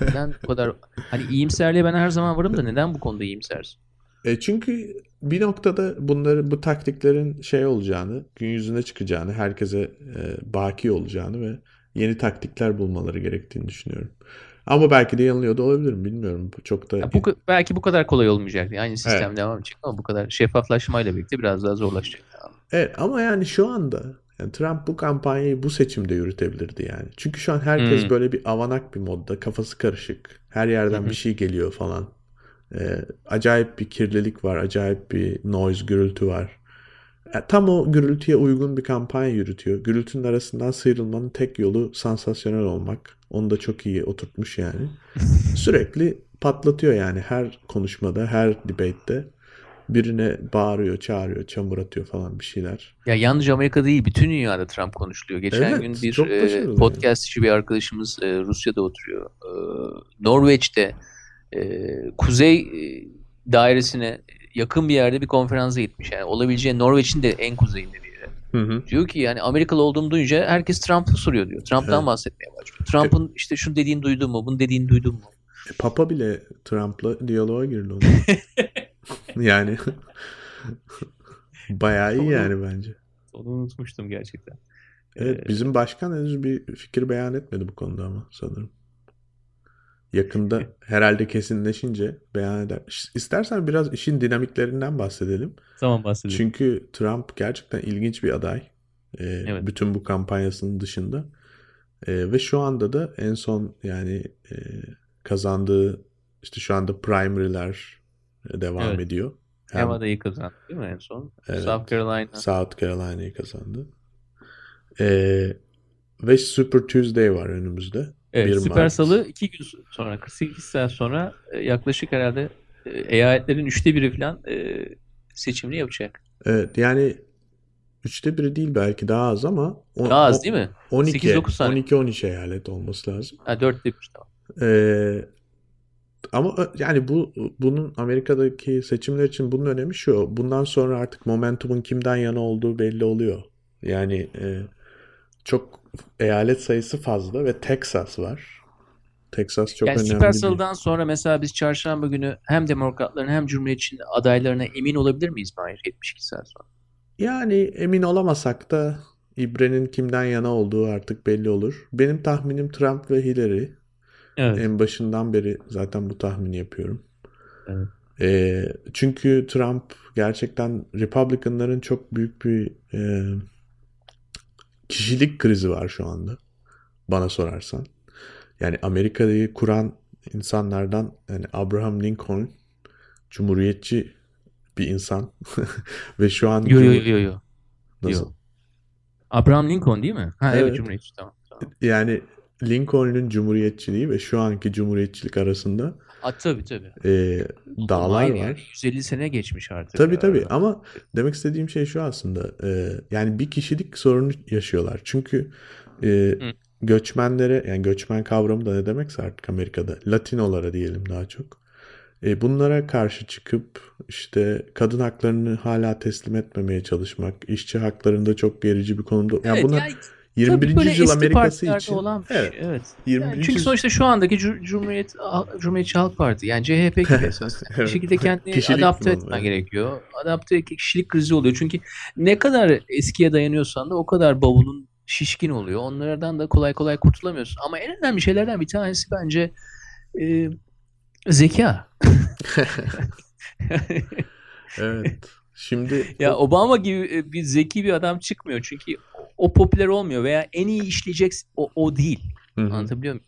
[SPEAKER 2] Neden bu kadar hani iyimserliğe ben her zaman varım da neden bu konuda iyimsersin?
[SPEAKER 1] E çünkü bir noktada bunları bu taktiklerin şey olacağını, gün yüzüne çıkacağını, herkese e, baki olacağını ve yeni taktikler bulmaları gerektiğini düşünüyorum. Ama belki de yanılıyor da olabilirim. Bilmiyorum. Çok da
[SPEAKER 2] Ya bu, belki bu kadar kolay olmayacak. Aynı sistem
[SPEAKER 1] Evet.
[SPEAKER 2] devam edecek ama bu kadar şeffaflaşmayla birlikte biraz daha zorlaşacak.
[SPEAKER 1] Evet ama yani şu anda yani Trump bu kampanyayı bu seçimde yürütebilirdi yani. Çünkü şu an herkes
[SPEAKER 2] Hmm.
[SPEAKER 1] böyle bir avanak bir modda, kafası karışık. Her yerden bir şey geliyor falan. Ee, acayip bir kirlilik var, acayip bir noise, gürültü var. Tam o gürültüye uygun bir kampanya yürütüyor. Gürültünün arasından sıyrılmanın tek yolu sansasyonel olmak. Onu da çok iyi oturtmuş yani. Sürekli patlatıyor yani her konuşmada, her debate'de birine bağırıyor, çağırıyor, çamur atıyor falan bir şeyler.
[SPEAKER 2] Ya yalnızca Amerika'da değil bütün dünyada Trump konuşuluyor. Geçen
[SPEAKER 1] Evet,
[SPEAKER 2] gün bir e, podcastçi bir arkadaşımız e, Rusya'da oturuyor. E, Norveç'te e, kuzey e, dairesine yakın bir yerde bir konferansa gitmiş. Yani olabileceği Norveç'in de en kuzeyinde bir yere.
[SPEAKER 1] Hı hı.
[SPEAKER 2] Diyor ki yani Amerikalı olduğumu duyunca herkes Trump'ı soruyor diyor. Trump'tan
[SPEAKER 1] Evet.
[SPEAKER 2] bahsetmeye başlıyor. Trump'ın işte şunu dediğini duydun mu? Bunu dediğini duydun mu?
[SPEAKER 1] E, Papa bile Trump'la diyaloğa girdi onun. yani bayağı iyi
[SPEAKER 2] Onu-
[SPEAKER 1] yani bence.
[SPEAKER 2] Onu unutmuştum gerçekten.
[SPEAKER 1] Evet
[SPEAKER 2] Ee,
[SPEAKER 1] bizim başkan henüz bir fikir beyan etmedi bu konuda ama sanırım. Yakında herhalde kesinleşince beyan eder. İstersen biraz işin dinamiklerinden bahsedelim.
[SPEAKER 2] Tamam bahsedelim.
[SPEAKER 1] Çünkü Trump gerçekten ilginç bir aday. Ee,
[SPEAKER 2] Evet.
[SPEAKER 1] Bütün bu kampanyasının dışında. Ee, ve şu anda da en son yani e, kazandığı işte şu anda primary'ler devam
[SPEAKER 2] Evet.
[SPEAKER 1] ediyor.
[SPEAKER 2] Hem, Nevada'yı kazandı değil mi en son? Evet, South Carolina.
[SPEAKER 1] South Carolina'yı kazandı. Ee, ve Super Tuesday var önümüzde.
[SPEAKER 2] Evet, Süper Mart. Salı iki gün sonra 48 saat sonra e, yaklaşık herhalde e, eyaletlerin üçte biri falan e, seçimini yapacak.
[SPEAKER 1] Evet yani üçte biri değil belki daha az ama
[SPEAKER 2] on, daha az değil mi?
[SPEAKER 1] 12 12-13 eyalet olması lazım.
[SPEAKER 2] Ha, dörtte bir tamam.
[SPEAKER 1] Ee, ama yani bu bunun Amerika'daki seçimler için bunun önemi şu. Bundan sonra artık momentumun kimden yana olduğu belli oluyor. Yani e, çok eyalet sayısı fazla ve Texas var. Texas çok yani önemli.
[SPEAKER 2] Süper Salı'dan sonra mesela biz çarşamba günü hem demokratların hem cumhuriyetçinin adaylarına emin olabilir miyiz Mahir 72 saat sonra?
[SPEAKER 1] Yani emin olamasak da İbre'nin kimden yana olduğu artık belli olur. Benim tahminim Trump ve Hillary. Evet. En başından beri zaten bu tahmini yapıyorum. Evet. E, çünkü Trump gerçekten Republicanların çok büyük bir e, kişilik krizi var şu anda. Bana sorarsan. Yani Amerika'yı kuran insanlardan yani Abraham Lincoln cumhuriyetçi bir insan ve şu an
[SPEAKER 2] Yo yo yo yo. Nasıl? Yo. Abraham Lincoln değil mi? Ha evet, evet cumhuriyetçi tamam, tamam.
[SPEAKER 1] Yani Lincoln'un cumhuriyetçiliği ve şu anki cumhuriyetçilik arasında
[SPEAKER 2] A, tabii tabii.
[SPEAKER 1] E, dağlar var. Yani
[SPEAKER 2] 150 sene geçmiş artık.
[SPEAKER 1] Tabii ya. tabii ama demek istediğim şey şu aslında. E, yani bir kişilik sorunu yaşıyorlar. Çünkü e, göçmenlere yani göçmen kavramı da ne demekse artık Amerika'da Latinolara diyelim daha çok. E, bunlara karşı çıkıp işte kadın haklarını hala teslim etmemeye çalışmak, işçi haklarında çok gerici bir konumda. Yani evet, bunlar yani 21. yüzyıl Amerika'sı için.
[SPEAKER 2] Olan bir evet. Şey, evet. 21. Yani çünkü sonuçta şu andaki Cumhuriyet Cumhuriyetçi Halk Parti yani CHP gibi esas. evet. Bir şekilde kendini kişilik adapte etmen evet. gerekiyor. Adapte kişilik krizi oluyor. Çünkü ne kadar eskiye dayanıyorsan da o kadar bavulun şişkin oluyor. Onlardan da kolay kolay kurtulamıyorsun. Ama en önemli şeylerden bir tanesi bence e, zeka.
[SPEAKER 1] evet. Şimdi
[SPEAKER 2] ya Obama gibi bir zeki bir adam çıkmıyor. Çünkü o popüler olmuyor veya en iyi işleyecek o, o değil. Hı-hı. Anlatabiliyor muyum?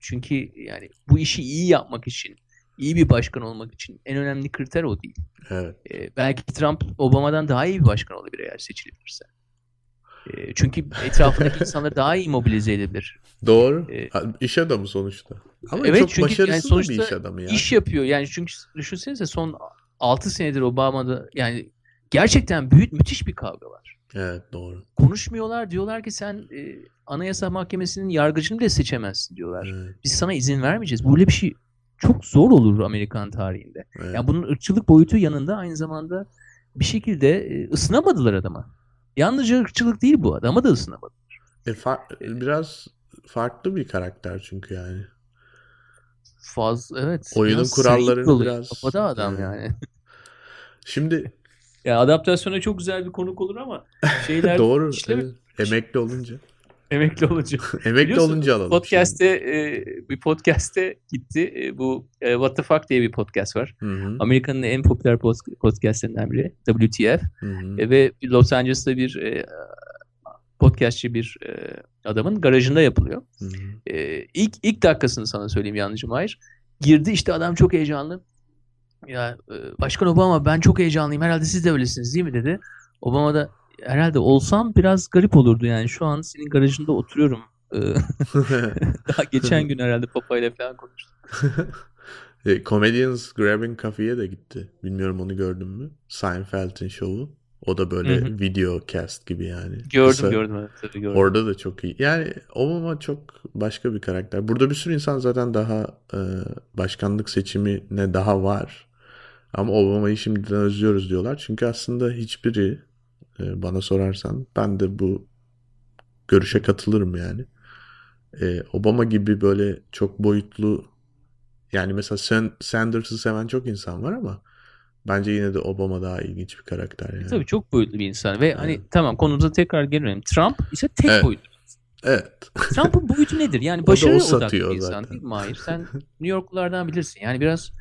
[SPEAKER 2] Çünkü yani bu işi iyi yapmak için, iyi bir başkan olmak için en önemli kriter o değil.
[SPEAKER 1] Evet.
[SPEAKER 2] Ee, belki Trump Obama'dan daha iyi bir başkan olabilir eğer seçilirse. Ee, çünkü etrafındaki insanları daha iyi mobilize edebilir.
[SPEAKER 1] Doğru. Ee, iş adamı sonuçta. Ama evet, çok çünkü başarısız yani sonuçta bir iş adamı yani.
[SPEAKER 2] İş yapıyor. Yani çünkü düşünsenize son 6 senedir Obama'da yani gerçekten büyük müthiş bir kavga var.
[SPEAKER 1] Evet doğru.
[SPEAKER 2] Konuşmuyorlar diyorlar ki sen e, Anayasa Mahkemesi'nin yargıcını bile seçemezsin diyorlar. Evet. Biz sana izin vermeyeceğiz. Böyle bir şey çok zor olur Amerikan tarihinde. Evet. Yani bunun ırkçılık boyutu yanında aynı zamanda bir şekilde e, ısınamadılar adama. Yalnızca ırkçılık değil bu adama da ısınamadılar.
[SPEAKER 1] E, fa- biraz farklı bir karakter çünkü yani.
[SPEAKER 2] Fazla evet.
[SPEAKER 1] Oyunun kuralları biraz.
[SPEAKER 2] Kafada adam yani.
[SPEAKER 1] Şimdi
[SPEAKER 2] ya adaptasyona çok güzel bir konuk olur ama şeyler
[SPEAKER 1] Doğru. Evet. Emekli olunca.
[SPEAKER 2] Emekli olunca.
[SPEAKER 1] Emekli olunca alalım.
[SPEAKER 2] Podcast'te e, bir podcast'te gitti. E, bu e, What the Fuck diye bir podcast var. Amerika'nın en popüler podcastlerinden biri. WTF. E, ve Los Angeles'ta bir e, podcastçi bir e, adamın garajında yapılıyor. E, ilk ilk dakikasını sana söyleyeyim yanlışım hayır. Girdi işte adam çok heyecanlı. Ya e, Başkan Obama ben çok heyecanlıyım herhalde siz de öylesiniz değil mi dedi. Obama da herhalde olsam biraz garip olurdu yani şu an senin garajında oturuyorum. E, daha geçen gün herhalde Papa ile falan konuştum.
[SPEAKER 1] E, Comedians Grabbing Coffee'ye de gitti. Bilmiyorum onu gördün mü? Seinfeld'in şovu. O da böyle Hı-hı. video cast gibi yani.
[SPEAKER 2] Gördüm Kısa. gördüm evet tabii gördüm.
[SPEAKER 1] Orada da çok iyi. Yani Obama çok başka bir karakter. Burada bir sürü insan zaten daha e, başkanlık seçimine daha var. Ama Obama'yı şimdiden özlüyoruz diyorlar. Çünkü aslında hiçbiri e, bana sorarsan ben de bu görüşe katılırım yani. E, Obama gibi böyle çok boyutlu yani mesela Sanders'ı seven çok insan var ama bence yine de Obama daha ilginç bir karakter yani.
[SPEAKER 2] Tabii çok boyutlu bir insan ve hani evet. hani tamam konumuza tekrar gelelim. Trump ise tek evet. boyutlu.
[SPEAKER 1] Evet.
[SPEAKER 2] Trump'ın boyutu nedir? Yani başarı odaklı bir insan zaten. değil mi Mahir? Sen New Yorklulardan bilirsin. Yani biraz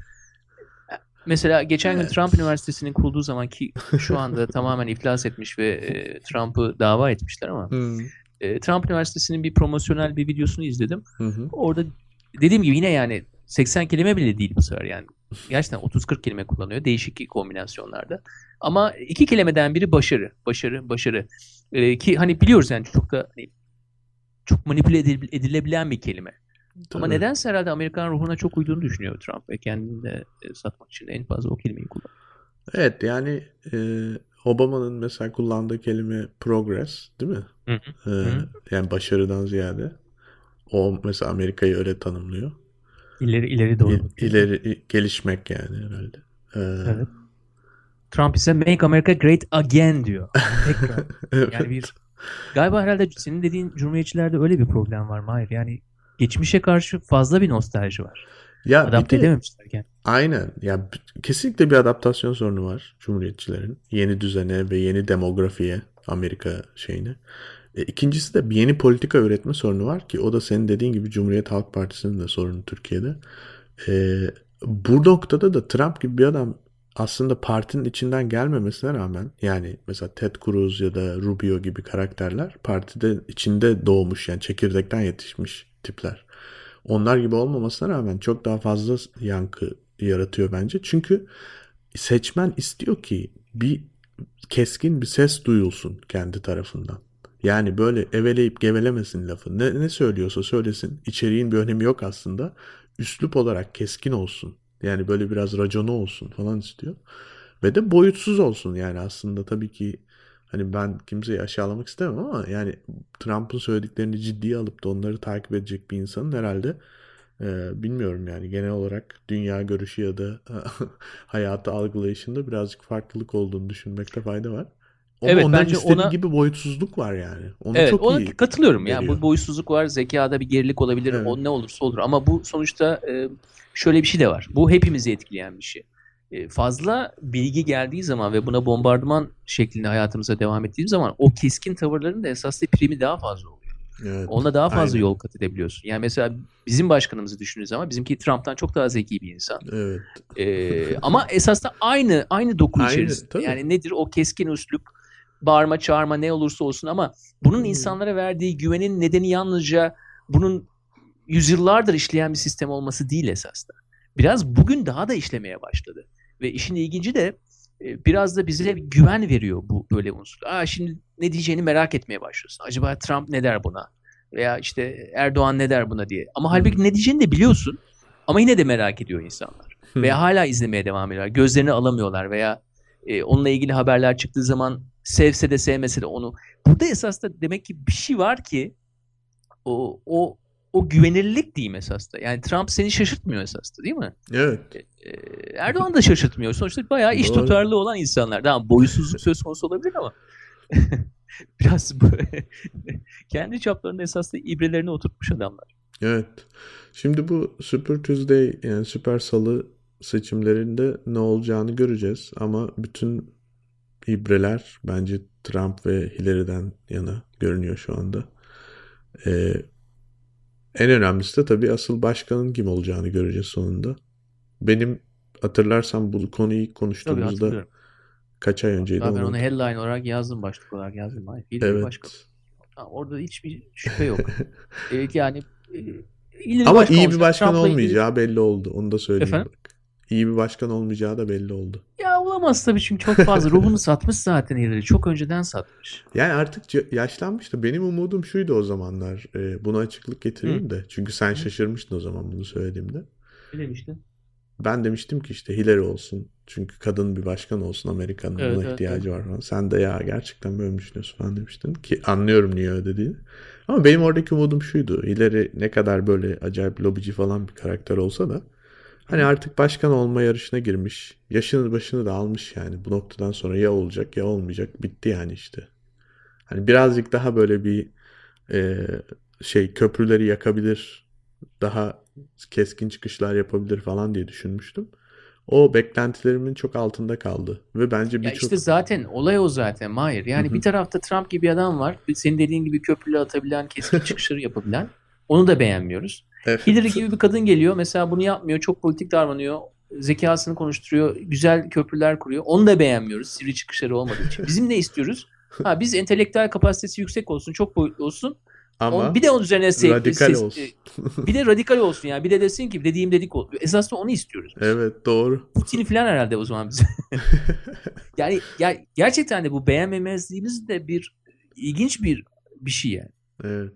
[SPEAKER 2] Mesela geçen gün Trump Üniversitesi'nin kurulduğu zaman ki şu anda tamamen iflas etmiş ve e, Trump'ı dava etmişler ama hmm. e, Trump Üniversitesi'nin bir promosyonel bir videosunu izledim. Hmm. Orada dediğim gibi yine yani 80 kelime bile değil bu sefer yani. Gerçekten 30-40 kelime kullanıyor değişik kombinasyonlarda. Ama iki kelimeden biri başarı, başarı, başarı. Ee, ki hani biliyoruz yani çok da hani, çok manipüle edilebilen bir kelime. Tabii. Ama nedense herhalde Amerikan ruhuna çok uyduğunu düşünüyor Trump ve kendini de e, satmak için en fazla o kelimeyi kullanıyor.
[SPEAKER 1] Evet yani e, Obama'nın mesela kullandığı kelime progress değil mi? Hı hı. E, hı. Yani başarıdan ziyade. O mesela Amerika'yı öyle tanımlıyor.
[SPEAKER 2] İleri ileri doğru.
[SPEAKER 1] İ, ileri gelişmek yani herhalde.
[SPEAKER 2] Ee, evet. Trump ise Make America Great Again diyor. Tekrar. evet. Yani bir galiba herhalde senin dediğin cumhuriyetçilerde öyle bir problem var Mahir. Yani geçmişe karşı fazla bir nostalji var. Ya Adapte de, edememişler yani.
[SPEAKER 1] Aynen. Ya kesinlikle bir adaptasyon sorunu var Cumhuriyetçilerin. Yeni düzene ve yeni demografiye Amerika şeyine. E, ikincisi de bir yeni politika üretme sorunu var ki o da senin dediğin gibi Cumhuriyet Halk Partisi'nin de sorunu Türkiye'de. E, bu noktada da Trump gibi bir adam aslında partinin içinden gelmemesine rağmen yani mesela Ted Cruz ya da Rubio gibi karakterler partide içinde doğmuş yani çekirdekten yetişmiş tipler. Onlar gibi olmamasına rağmen çok daha fazla yankı yaratıyor bence. Çünkü seçmen istiyor ki bir keskin bir ses duyulsun kendi tarafından. Yani böyle eveleyip gevelemesin lafı. Ne, ne söylüyorsa söylesin. İçeriğin bir önemi yok aslında. Üslup olarak keskin olsun. Yani böyle biraz raconu olsun falan istiyor. Ve de boyutsuz olsun yani aslında tabii ki hani ben kimseyi aşağılamak istemem ama yani Trump'ın söylediklerini ciddiye alıp da onları takip edecek bir insanın herhalde e, bilmiyorum yani genel olarak dünya görüşü ya da hayatı algılayışında birazcık farklılık olduğunu düşünmekte fayda var. Ama evet, onların bence ona... gibi boyutsuzluk var yani.
[SPEAKER 2] Onu evet, çok ona iyi katılıyorum. Veriyor. Yani bu boyutsuzluk var, zekada bir gerilik olabilir, evet. o ne olursa olur. Ama bu sonuçta e, şöyle bir şey de var. Bu hepimizi etkileyen bir şey. E, fazla bilgi geldiği zaman ve buna bombardıman şeklinde hayatımıza devam ettiğimiz zaman o keskin tavırların da esasında primi daha fazla oluyor. Evet, Onunla daha fazla aynen. yol kat edebiliyorsun. Yani mesela bizim başkanımızı düşündüğünüz zaman bizimki Trump'tan çok daha zeki bir insan.
[SPEAKER 1] Evet.
[SPEAKER 2] Ee, ama esasında aynı aynı doku aynı, içerisinde. Tabii. Yani nedir o keskin üslup, bağırma çağırma ne olursa olsun ama bunun hmm. insanlara verdiği güvenin nedeni yalnızca bunun yüzyıllardır işleyen bir sistem olması değil esasında. Biraz bugün daha da işlemeye başladı. Ve işin ilginci de e, biraz da bize güven veriyor bu böyle unsur. Aa şimdi ne diyeceğini merak etmeye başlıyorsun. Acaba Trump ne der buna? Veya işte Erdoğan ne der buna diye. Ama halbuki ne diyeceğini de biliyorsun. Ama yine de merak ediyor insanlar. veya hala izlemeye devam ediyorlar. Gözlerini alamıyorlar veya e, onunla ilgili haberler çıktığı zaman sevse de sevmese de onu. Burada esas da demek ki bir şey var ki o, o o güvenilirlik diyeyim esas da. Yani Trump seni şaşırtmıyor esas da değil mi?
[SPEAKER 1] Evet.
[SPEAKER 2] Ee, Erdoğan da şaşırtmıyor. Sonuçta bayağı iş tutarlı olan insanlar. Tamam boysuzluk söz konusu olabilir ama biraz böyle kendi çaplarında esas da ibrelerini oturtmuş adamlar.
[SPEAKER 1] Evet. Şimdi bu Super Tuesday yani Süper Salı seçimlerinde ne olacağını göreceğiz ama bütün ibreler bence Trump ve Hillary'den yana görünüyor şu anda. Ee, en önemlisi de tabii asıl başkanın kim olacağını göreceğiz sonunda. Benim hatırlarsam bu konuyu ilk konuştuğumuzda kaç ay önceydi?
[SPEAKER 2] Ben onu headline olarak yazdım, başlık olarak yazdım. Hillary evet. Başkan. Orada hiçbir şüphe yok. evet yani
[SPEAKER 1] e, Ama iyi bir başkan Trump'la olmayacağı ilgili... belli oldu. Onu da söyleyeyim. Efendim? Bak. İyi bir başkan olmayacağı da belli oldu.
[SPEAKER 2] Ya olamaz tabii çünkü çok fazla ruhunu satmış zaten Hillary. Çok önceden satmış.
[SPEAKER 1] Yani artık yaşlanmıştı. Benim umudum şuydu o zamanlar. E, buna açıklık getireyim Hı. de. Çünkü sen Hı. şaşırmıştın o zaman bunu söylediğimde.
[SPEAKER 2] Ne demiştin?
[SPEAKER 1] Ben demiştim ki işte Hillary olsun. Çünkü kadın bir başkan olsun Amerika'nın evet, buna evet, ihtiyacı evet. var falan. Sen de ya gerçekten böyle düşünüyorsun falan demiştin. Ki anlıyorum niye öyle dediğini. Ama benim oradaki umudum şuydu. Hillary ne kadar böyle acayip lobici falan bir karakter olsa da Hani artık başkan olma yarışına girmiş. Yaşını başını da almış yani. Bu noktadan sonra ya olacak ya olmayacak. Bitti yani işte. Hani birazcık daha böyle bir e, şey köprüleri yakabilir. Daha keskin çıkışlar yapabilir falan diye düşünmüştüm. O beklentilerimin çok altında kaldı. Ve bence birçok...
[SPEAKER 2] İşte zaten olay o zaten Mahir. Yani bir tarafta Trump gibi adam var. Senin dediğin gibi köprüleri atabilen, keskin çıkışları yapabilen. Onu da beğenmiyoruz. Evet. Hillary gibi bir kadın geliyor. Mesela bunu yapmıyor. Çok politik davranıyor. Zekasını konuşturuyor. Güzel köprüler kuruyor. Onu da beğenmiyoruz. Sivri çıkışları olmadığı için. Bizim ne istiyoruz? Ha, biz entelektüel kapasitesi yüksek olsun. Çok boyutlu olsun.
[SPEAKER 1] Ama
[SPEAKER 2] bir de onun üzerine ses,
[SPEAKER 1] radikal
[SPEAKER 2] ses,
[SPEAKER 1] olsun.
[SPEAKER 2] bir de radikal olsun yani. Bir de desin ki dediğim dedik ol. Esas da onu istiyoruz. biz.
[SPEAKER 1] evet doğru.
[SPEAKER 2] Putin falan herhalde o zaman bize. yani ya, gerçekten de bu beğenmemezliğimiz de bir ilginç bir bir şey yani.
[SPEAKER 1] Evet.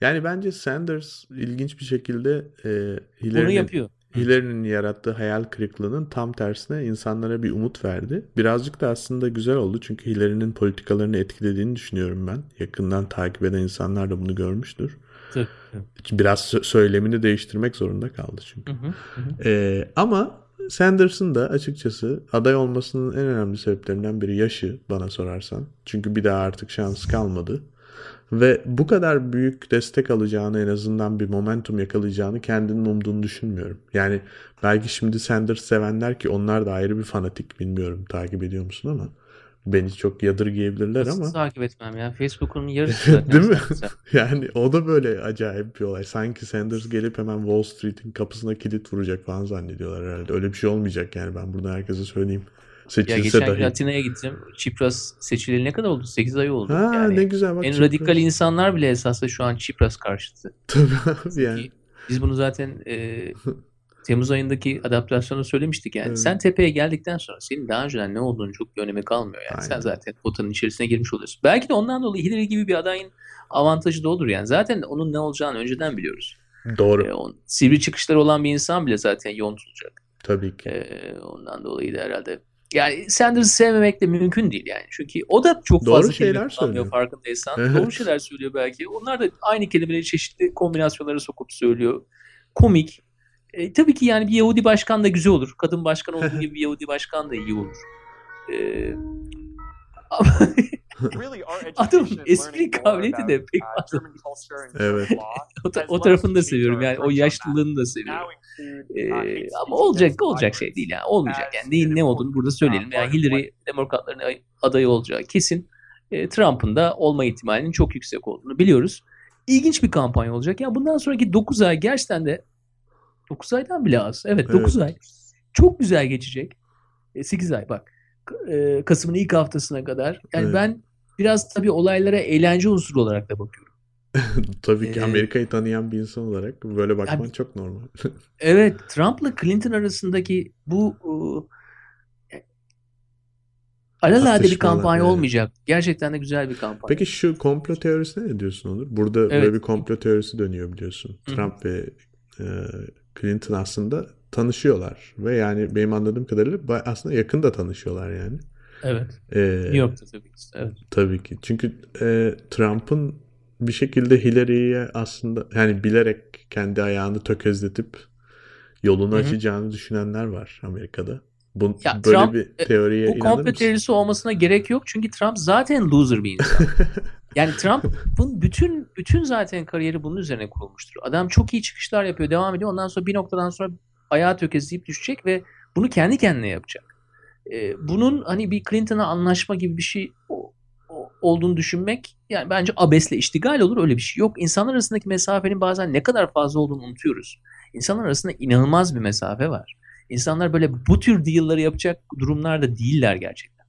[SPEAKER 1] Yani bence Sanders ilginç bir şekilde e, Hillary'nin
[SPEAKER 2] yapıyor.
[SPEAKER 1] Hillary'nin yarattığı hayal kırıklığının tam tersine insanlara bir umut verdi. Birazcık da aslında güzel oldu çünkü Hillary'nin politikalarını etkilediğini düşünüyorum ben. Yakından takip eden insanlar da bunu görmüştür.
[SPEAKER 2] Tabii.
[SPEAKER 1] Biraz sö- söylemini değiştirmek zorunda kaldı çünkü.
[SPEAKER 2] Hı hı, hı hı.
[SPEAKER 1] Ee, ama Sanders'ın da açıkçası aday olmasının en önemli sebeplerinden biri yaşı bana sorarsan. Çünkü bir daha artık şans kalmadı. Ve bu kadar büyük destek alacağını en azından bir momentum yakalayacağını kendinin umduğunu düşünmüyorum. Yani belki şimdi Sanders sevenler ki onlar da ayrı bir fanatik bilmiyorum takip ediyor musun ama beni çok yadırgayabilirler
[SPEAKER 2] Nasıl
[SPEAKER 1] ama
[SPEAKER 2] takip etmem ya. Facebook'un yarısı zaten.
[SPEAKER 1] Değil mi? Yani o da böyle acayip bir olay. Sanki Sanders gelip hemen Wall Street'in kapısına kilit vuracak falan zannediyorlar herhalde. Öyle bir şey olmayacak yani ben buradan herkese söyleyeyim.
[SPEAKER 2] Ya
[SPEAKER 1] Seçilse
[SPEAKER 2] geçen gün
[SPEAKER 1] dahi.
[SPEAKER 2] Atina'ya gittim. Çipras seçileli ne kadar oldu? 8 ay oldu.
[SPEAKER 1] Ha
[SPEAKER 2] yani
[SPEAKER 1] ne güzel bak.
[SPEAKER 2] en
[SPEAKER 1] Çipras.
[SPEAKER 2] radikal insanlar bile esasında şu an Çipras karşıtı.
[SPEAKER 1] Tabii abi yani.
[SPEAKER 2] Ki Biz bunu zaten e, Temmuz ayındaki adaptasyonu söylemiştik yani.
[SPEAKER 1] Evet.
[SPEAKER 2] Sen tepeye geldikten sonra senin daha önceden ne olduğunu çok bir önemi kalmıyor yani. Sen
[SPEAKER 1] Aynen.
[SPEAKER 2] zaten potanın içerisine girmiş oluyorsun. Belki de ondan dolayı Hillary gibi bir adayın avantajı da odur yani. Zaten onun ne olacağını önceden biliyoruz.
[SPEAKER 1] Doğru.
[SPEAKER 2] E, on, sivri çıkışları olan bir insan bile zaten yontulacak.
[SPEAKER 1] Tabii ki.
[SPEAKER 2] E, ondan dolayı da herhalde yani Sanders'ı sevmemek de mümkün değil yani. Çünkü o da çok
[SPEAKER 1] Doğru
[SPEAKER 2] fazla
[SPEAKER 1] şeyler
[SPEAKER 2] kelime kullanmıyor
[SPEAKER 1] söylüyor.
[SPEAKER 2] farkındaysan.
[SPEAKER 1] Evet.
[SPEAKER 2] Doğru şeyler söylüyor belki. Onlar da aynı kelimeleri çeşitli kombinasyonlara sokup söylüyor. Komik. E, tabii ki yani bir Yahudi başkan da güzel olur. Kadın başkan olduğu gibi bir Yahudi başkan da iyi olur. E, ama Adamın espri kabiliyeti de pek fazla.
[SPEAKER 1] Evet.
[SPEAKER 2] o, ta- o tarafını da seviyorum yani. O yaşlılığını da seviyorum. Ee, ama olacak olacak şey değil yani. Olmayacak yani. Neyin ne olduğunu burada söyleyelim. Yani Hillary demokratların ay- adayı olacağı kesin. E, Trump'ın da olma ihtimalinin çok yüksek olduğunu biliyoruz. İlginç bir kampanya olacak. Ya bundan sonraki 9 ay gerçekten de 9 aydan bile az. Evet 9
[SPEAKER 1] Evet.
[SPEAKER 2] ay. Çok güzel geçecek. E, 8 ay bak. E, Kasım'ın ilk haftasına kadar. Yani
[SPEAKER 1] Evet.
[SPEAKER 2] ben biraz tabii olaylara eğlence unsuru olarak da bakıyorum.
[SPEAKER 1] Tabii ki
[SPEAKER 2] Ee,
[SPEAKER 1] Amerika'yı tanıyan bir insan olarak böyle bakman
[SPEAKER 2] Yani-
[SPEAKER 1] çok normal.
[SPEAKER 2] Evet, Trump'la Clinton arasındaki bu e, alelade bir kampanya
[SPEAKER 1] evet.
[SPEAKER 2] olmayacak. Gerçekten de güzel bir kampanya.
[SPEAKER 1] Peki şu komplo teorisine ne diyorsun Onur? Burada
[SPEAKER 2] Evet.
[SPEAKER 1] böyle bir komplo teorisi dönüyor biliyorsun.
[SPEAKER 2] Hı hı.
[SPEAKER 1] Trump ve e, Clinton aslında tanışıyorlar ve yani benim anladığım kadarıyla aslında yakın da tanışıyorlar yani.
[SPEAKER 2] Evet.
[SPEAKER 1] E,
[SPEAKER 2] New York'ta tabii ki. Evet.
[SPEAKER 1] Tabii ki. Çünkü e, Trump'ın bir şekilde Hillary'ye aslında yani bilerek kendi ayağını tökezletip yolunu
[SPEAKER 2] Hı hı.
[SPEAKER 1] açacağını düşünenler var Amerika'da. Bu,
[SPEAKER 2] Ya
[SPEAKER 1] böyle
[SPEAKER 2] Trump,
[SPEAKER 1] bir
[SPEAKER 2] e,
[SPEAKER 1] teoriye
[SPEAKER 2] Bu
[SPEAKER 1] inanır
[SPEAKER 2] komplo teorisi olmasına gerek yok. Çünkü Trump zaten loser bir insan. Yani Trump'ın bütün bütün zaten kariyeri bunun üzerine kurulmuştur. Adam çok iyi çıkışlar yapıyor, devam ediyor. Ondan sonra bir noktadan sonra ayağı tökezleyip düşecek ve bunu kendi kendine yapacak. Ee, bunun hani bir Clinton'a anlaşma gibi bir şey olduğunu düşünmek yani bence abesle iştigal olur öyle bir şey yok. İnsanlar arasındaki mesafenin bazen ne kadar fazla olduğunu unutuyoruz. İnsanlar arasında inanılmaz bir mesafe var. İnsanlar böyle bu tür deal'ları yapacak durumlarda değiller gerçekten.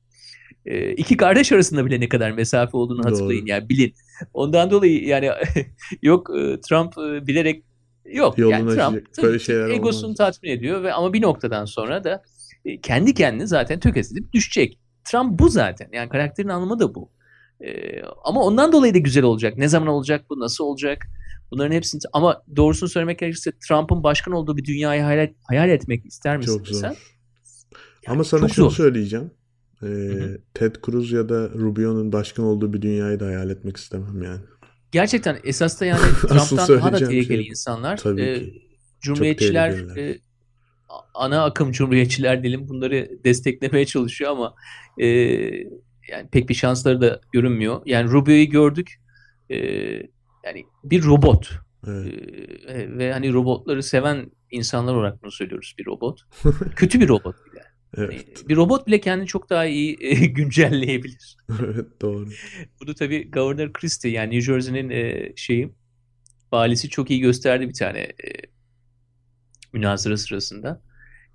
[SPEAKER 2] Ee, iki kardeş arasında bile ne kadar mesafe olduğunu
[SPEAKER 1] Doğru.
[SPEAKER 2] hatırlayın yani bilin. Ondan dolayı yani yok e, Trump e, bilerek yok yani Trump tabii
[SPEAKER 1] Böyle şeyler
[SPEAKER 2] egosunu
[SPEAKER 1] olmaz.
[SPEAKER 2] tatmin ediyor ve ama bir noktadan sonra da e, kendi kendini zaten tökezleyip düşecek. Trump bu zaten. Yani karakterin anlamı da bu. E, ama ondan dolayı da güzel olacak. Ne zaman olacak bu? Nasıl olacak? Bunların hepsini ama doğrusunu söylemek gerekirse Trump'ın başkan olduğu bir dünyayı hayal, hayal etmek ister misin
[SPEAKER 1] Çok zor.
[SPEAKER 2] sen?
[SPEAKER 1] Ama sana şunu
[SPEAKER 2] zor.
[SPEAKER 1] söyleyeceğim. Ee. Ted Cruz ya da Rubio'nun başkan olduğu bir dünyayı da hayal etmek istemem yani.
[SPEAKER 2] Gerçekten esas da yani Trump'tan daha da tehlikeli
[SPEAKER 1] şey
[SPEAKER 2] insanlar.
[SPEAKER 1] Tabii
[SPEAKER 2] Ee,
[SPEAKER 1] ki.
[SPEAKER 2] Cumhuriyetçiler e, ana akım cumhuriyetçiler diyelim bunları desteklemeye çalışıyor ama e, yani pek bir şansları da görünmüyor. Yani Rubio'yu gördük. E, yani bir robot.
[SPEAKER 1] Evet.
[SPEAKER 2] E, ve hani robotları seven insanlar olarak bunu söylüyoruz bir robot. Kötü bir robot bile.
[SPEAKER 1] Evet.
[SPEAKER 2] bir robot bile kendini çok daha iyi e, güncelleyebilir.
[SPEAKER 1] evet doğru.
[SPEAKER 2] Bunu tabii Governor Christie yani New Jersey'nin e, şeyi valisi çok iyi gösterdi bir tane e, münazara sırasında.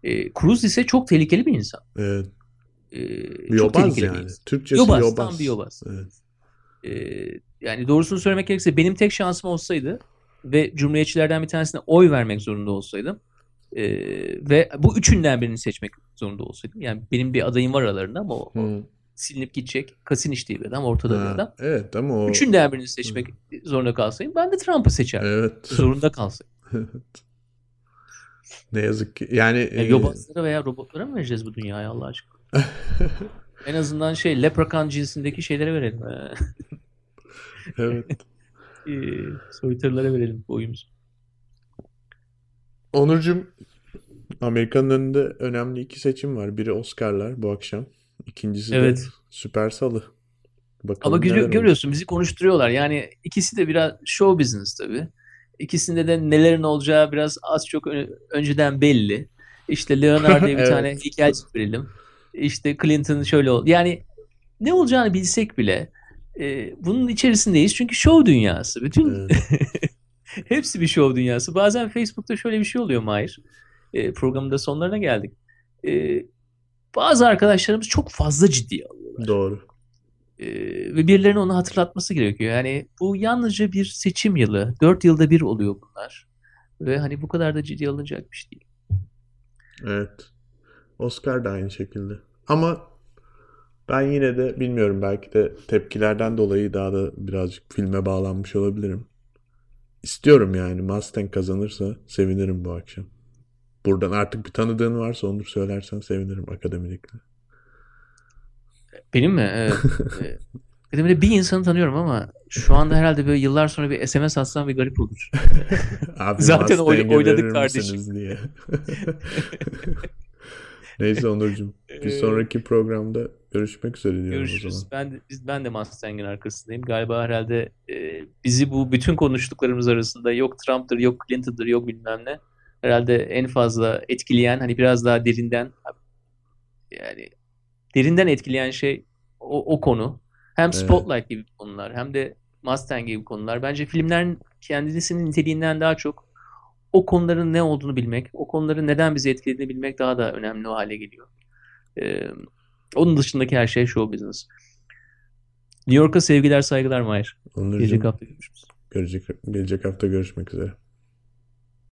[SPEAKER 2] E, Cruz ise çok tehlikeli bir insan.
[SPEAKER 1] Evet.
[SPEAKER 2] E,
[SPEAKER 1] Bir
[SPEAKER 2] çok
[SPEAKER 1] yobaz
[SPEAKER 2] tehlikeli bir
[SPEAKER 1] yani.
[SPEAKER 2] insan.
[SPEAKER 1] Türkçesi
[SPEAKER 2] Yobaz,
[SPEAKER 1] yobaz.
[SPEAKER 2] tam bir yobaz.
[SPEAKER 1] Evet.
[SPEAKER 2] E, yani doğrusunu söylemek gerekirse benim tek şansım olsaydı ve cumhuriyetçilerden bir tanesine oy vermek zorunda olsaydım e, ve bu üçünden birini seçmek zorunda olsaydım. Yani benim bir adayım var aralarında ama o,
[SPEAKER 1] Hı.
[SPEAKER 2] silinip gidecek. Kasiniş diye bir adam, ortada bir
[SPEAKER 1] Ha,
[SPEAKER 2] adam.
[SPEAKER 1] Evet ama o
[SPEAKER 2] Üçünden birini seçmek zorunda kalsaydım ben de Trump'ı seçerdim.
[SPEAKER 1] evet.
[SPEAKER 2] Zorunda kalsaydım.
[SPEAKER 1] ne yazık ki yani
[SPEAKER 2] Yani
[SPEAKER 1] e,
[SPEAKER 2] yobazlara veya robotlara mı vereceğiz bu dünyayı Allah aşkına? En azından şey leprekan cinsindeki şeylere verelim. Ee,
[SPEAKER 1] evet.
[SPEAKER 2] e, soytarılara verelim bu oyumuzu.
[SPEAKER 1] Onurcuğum Amerika'nın önünde önemli iki seçim var. Biri Oscar'lar bu akşam. İkincisi
[SPEAKER 2] Evet.
[SPEAKER 1] de Süper Salı. Bakalım
[SPEAKER 2] Ama görü-
[SPEAKER 1] neler olacak.
[SPEAKER 2] görüyorsun bizi konuşturuyorlar. Yani ikisi de biraz show business tabii. İkisinde de nelerin olacağı biraz az çok önceden belli. İşte Leonardo'ya bir
[SPEAKER 1] Evet.
[SPEAKER 2] tane heykelcik verelim. İşte Clinton şöyle ol. Yani ne olacağını bilsek bile e, bunun içerisindeyiz. Çünkü show dünyası. Bütün
[SPEAKER 1] Evet.
[SPEAKER 2] hepsi bir show dünyası. Bazen Facebook'ta şöyle bir şey oluyor Mahir. E, programın da sonlarına geldik. E, bazı arkadaşlarımız çok fazla ciddiye alıyorlar.
[SPEAKER 1] Doğru.
[SPEAKER 2] Ee, ve birilerinin onu hatırlatması gerekiyor. Yani bu yalnızca bir seçim yılı. Dört yılda bir oluyor bunlar. Ve hani bu kadar da ciddi alınacak bir şey değil.
[SPEAKER 1] Evet. Oscar da aynı şekilde. Ama ben yine de bilmiyorum belki de tepkilerden dolayı daha da birazcık filme bağlanmış olabilirim. İstiyorum yani Mustang kazanırsa sevinirim bu akşam. Buradan artık bir tanıdığın varsa Onur söylersen sevinirim akademilikle.
[SPEAKER 2] Benim mi? Evet. Ee, bir de böyle bir insanı tanıyorum ama şu anda herhalde böyle yıllar sonra bir SMS atsam bir garip olur.
[SPEAKER 1] Abi
[SPEAKER 2] Zaten oy-
[SPEAKER 1] verir
[SPEAKER 2] kardeşim.
[SPEAKER 1] diye. Neyse Onurcuğum bir
[SPEAKER 2] Ee,
[SPEAKER 1] sonraki programda görüşmek üzere diyorum o
[SPEAKER 2] Görüşürüz.
[SPEAKER 1] zaman.
[SPEAKER 2] Ben de, biz, ben de Mustang'in arkasındayım. Galiba herhalde e, bizi bu bütün konuştuklarımız arasında yok Trump'tır, yok Clinton'dır, yok bilmem ne. Herhalde en fazla etkileyen hani biraz daha derinden yani derinden etkileyen şey o, o konu. Hem
[SPEAKER 1] Evet.
[SPEAKER 2] Spotlight gibi konular hem de Mustang gibi konular. Bence filmlerin kendisinin niteliğinden daha çok o konuların ne olduğunu bilmek, o konuların neden bizi etkilediğini bilmek daha da önemli o hale geliyor. Ee, onun dışındaki her şey show business. New York'a sevgiler saygılar Mahir. Gelecek hafta görüşürüz.
[SPEAKER 1] gelecek, gelecek hafta görüşmek üzere.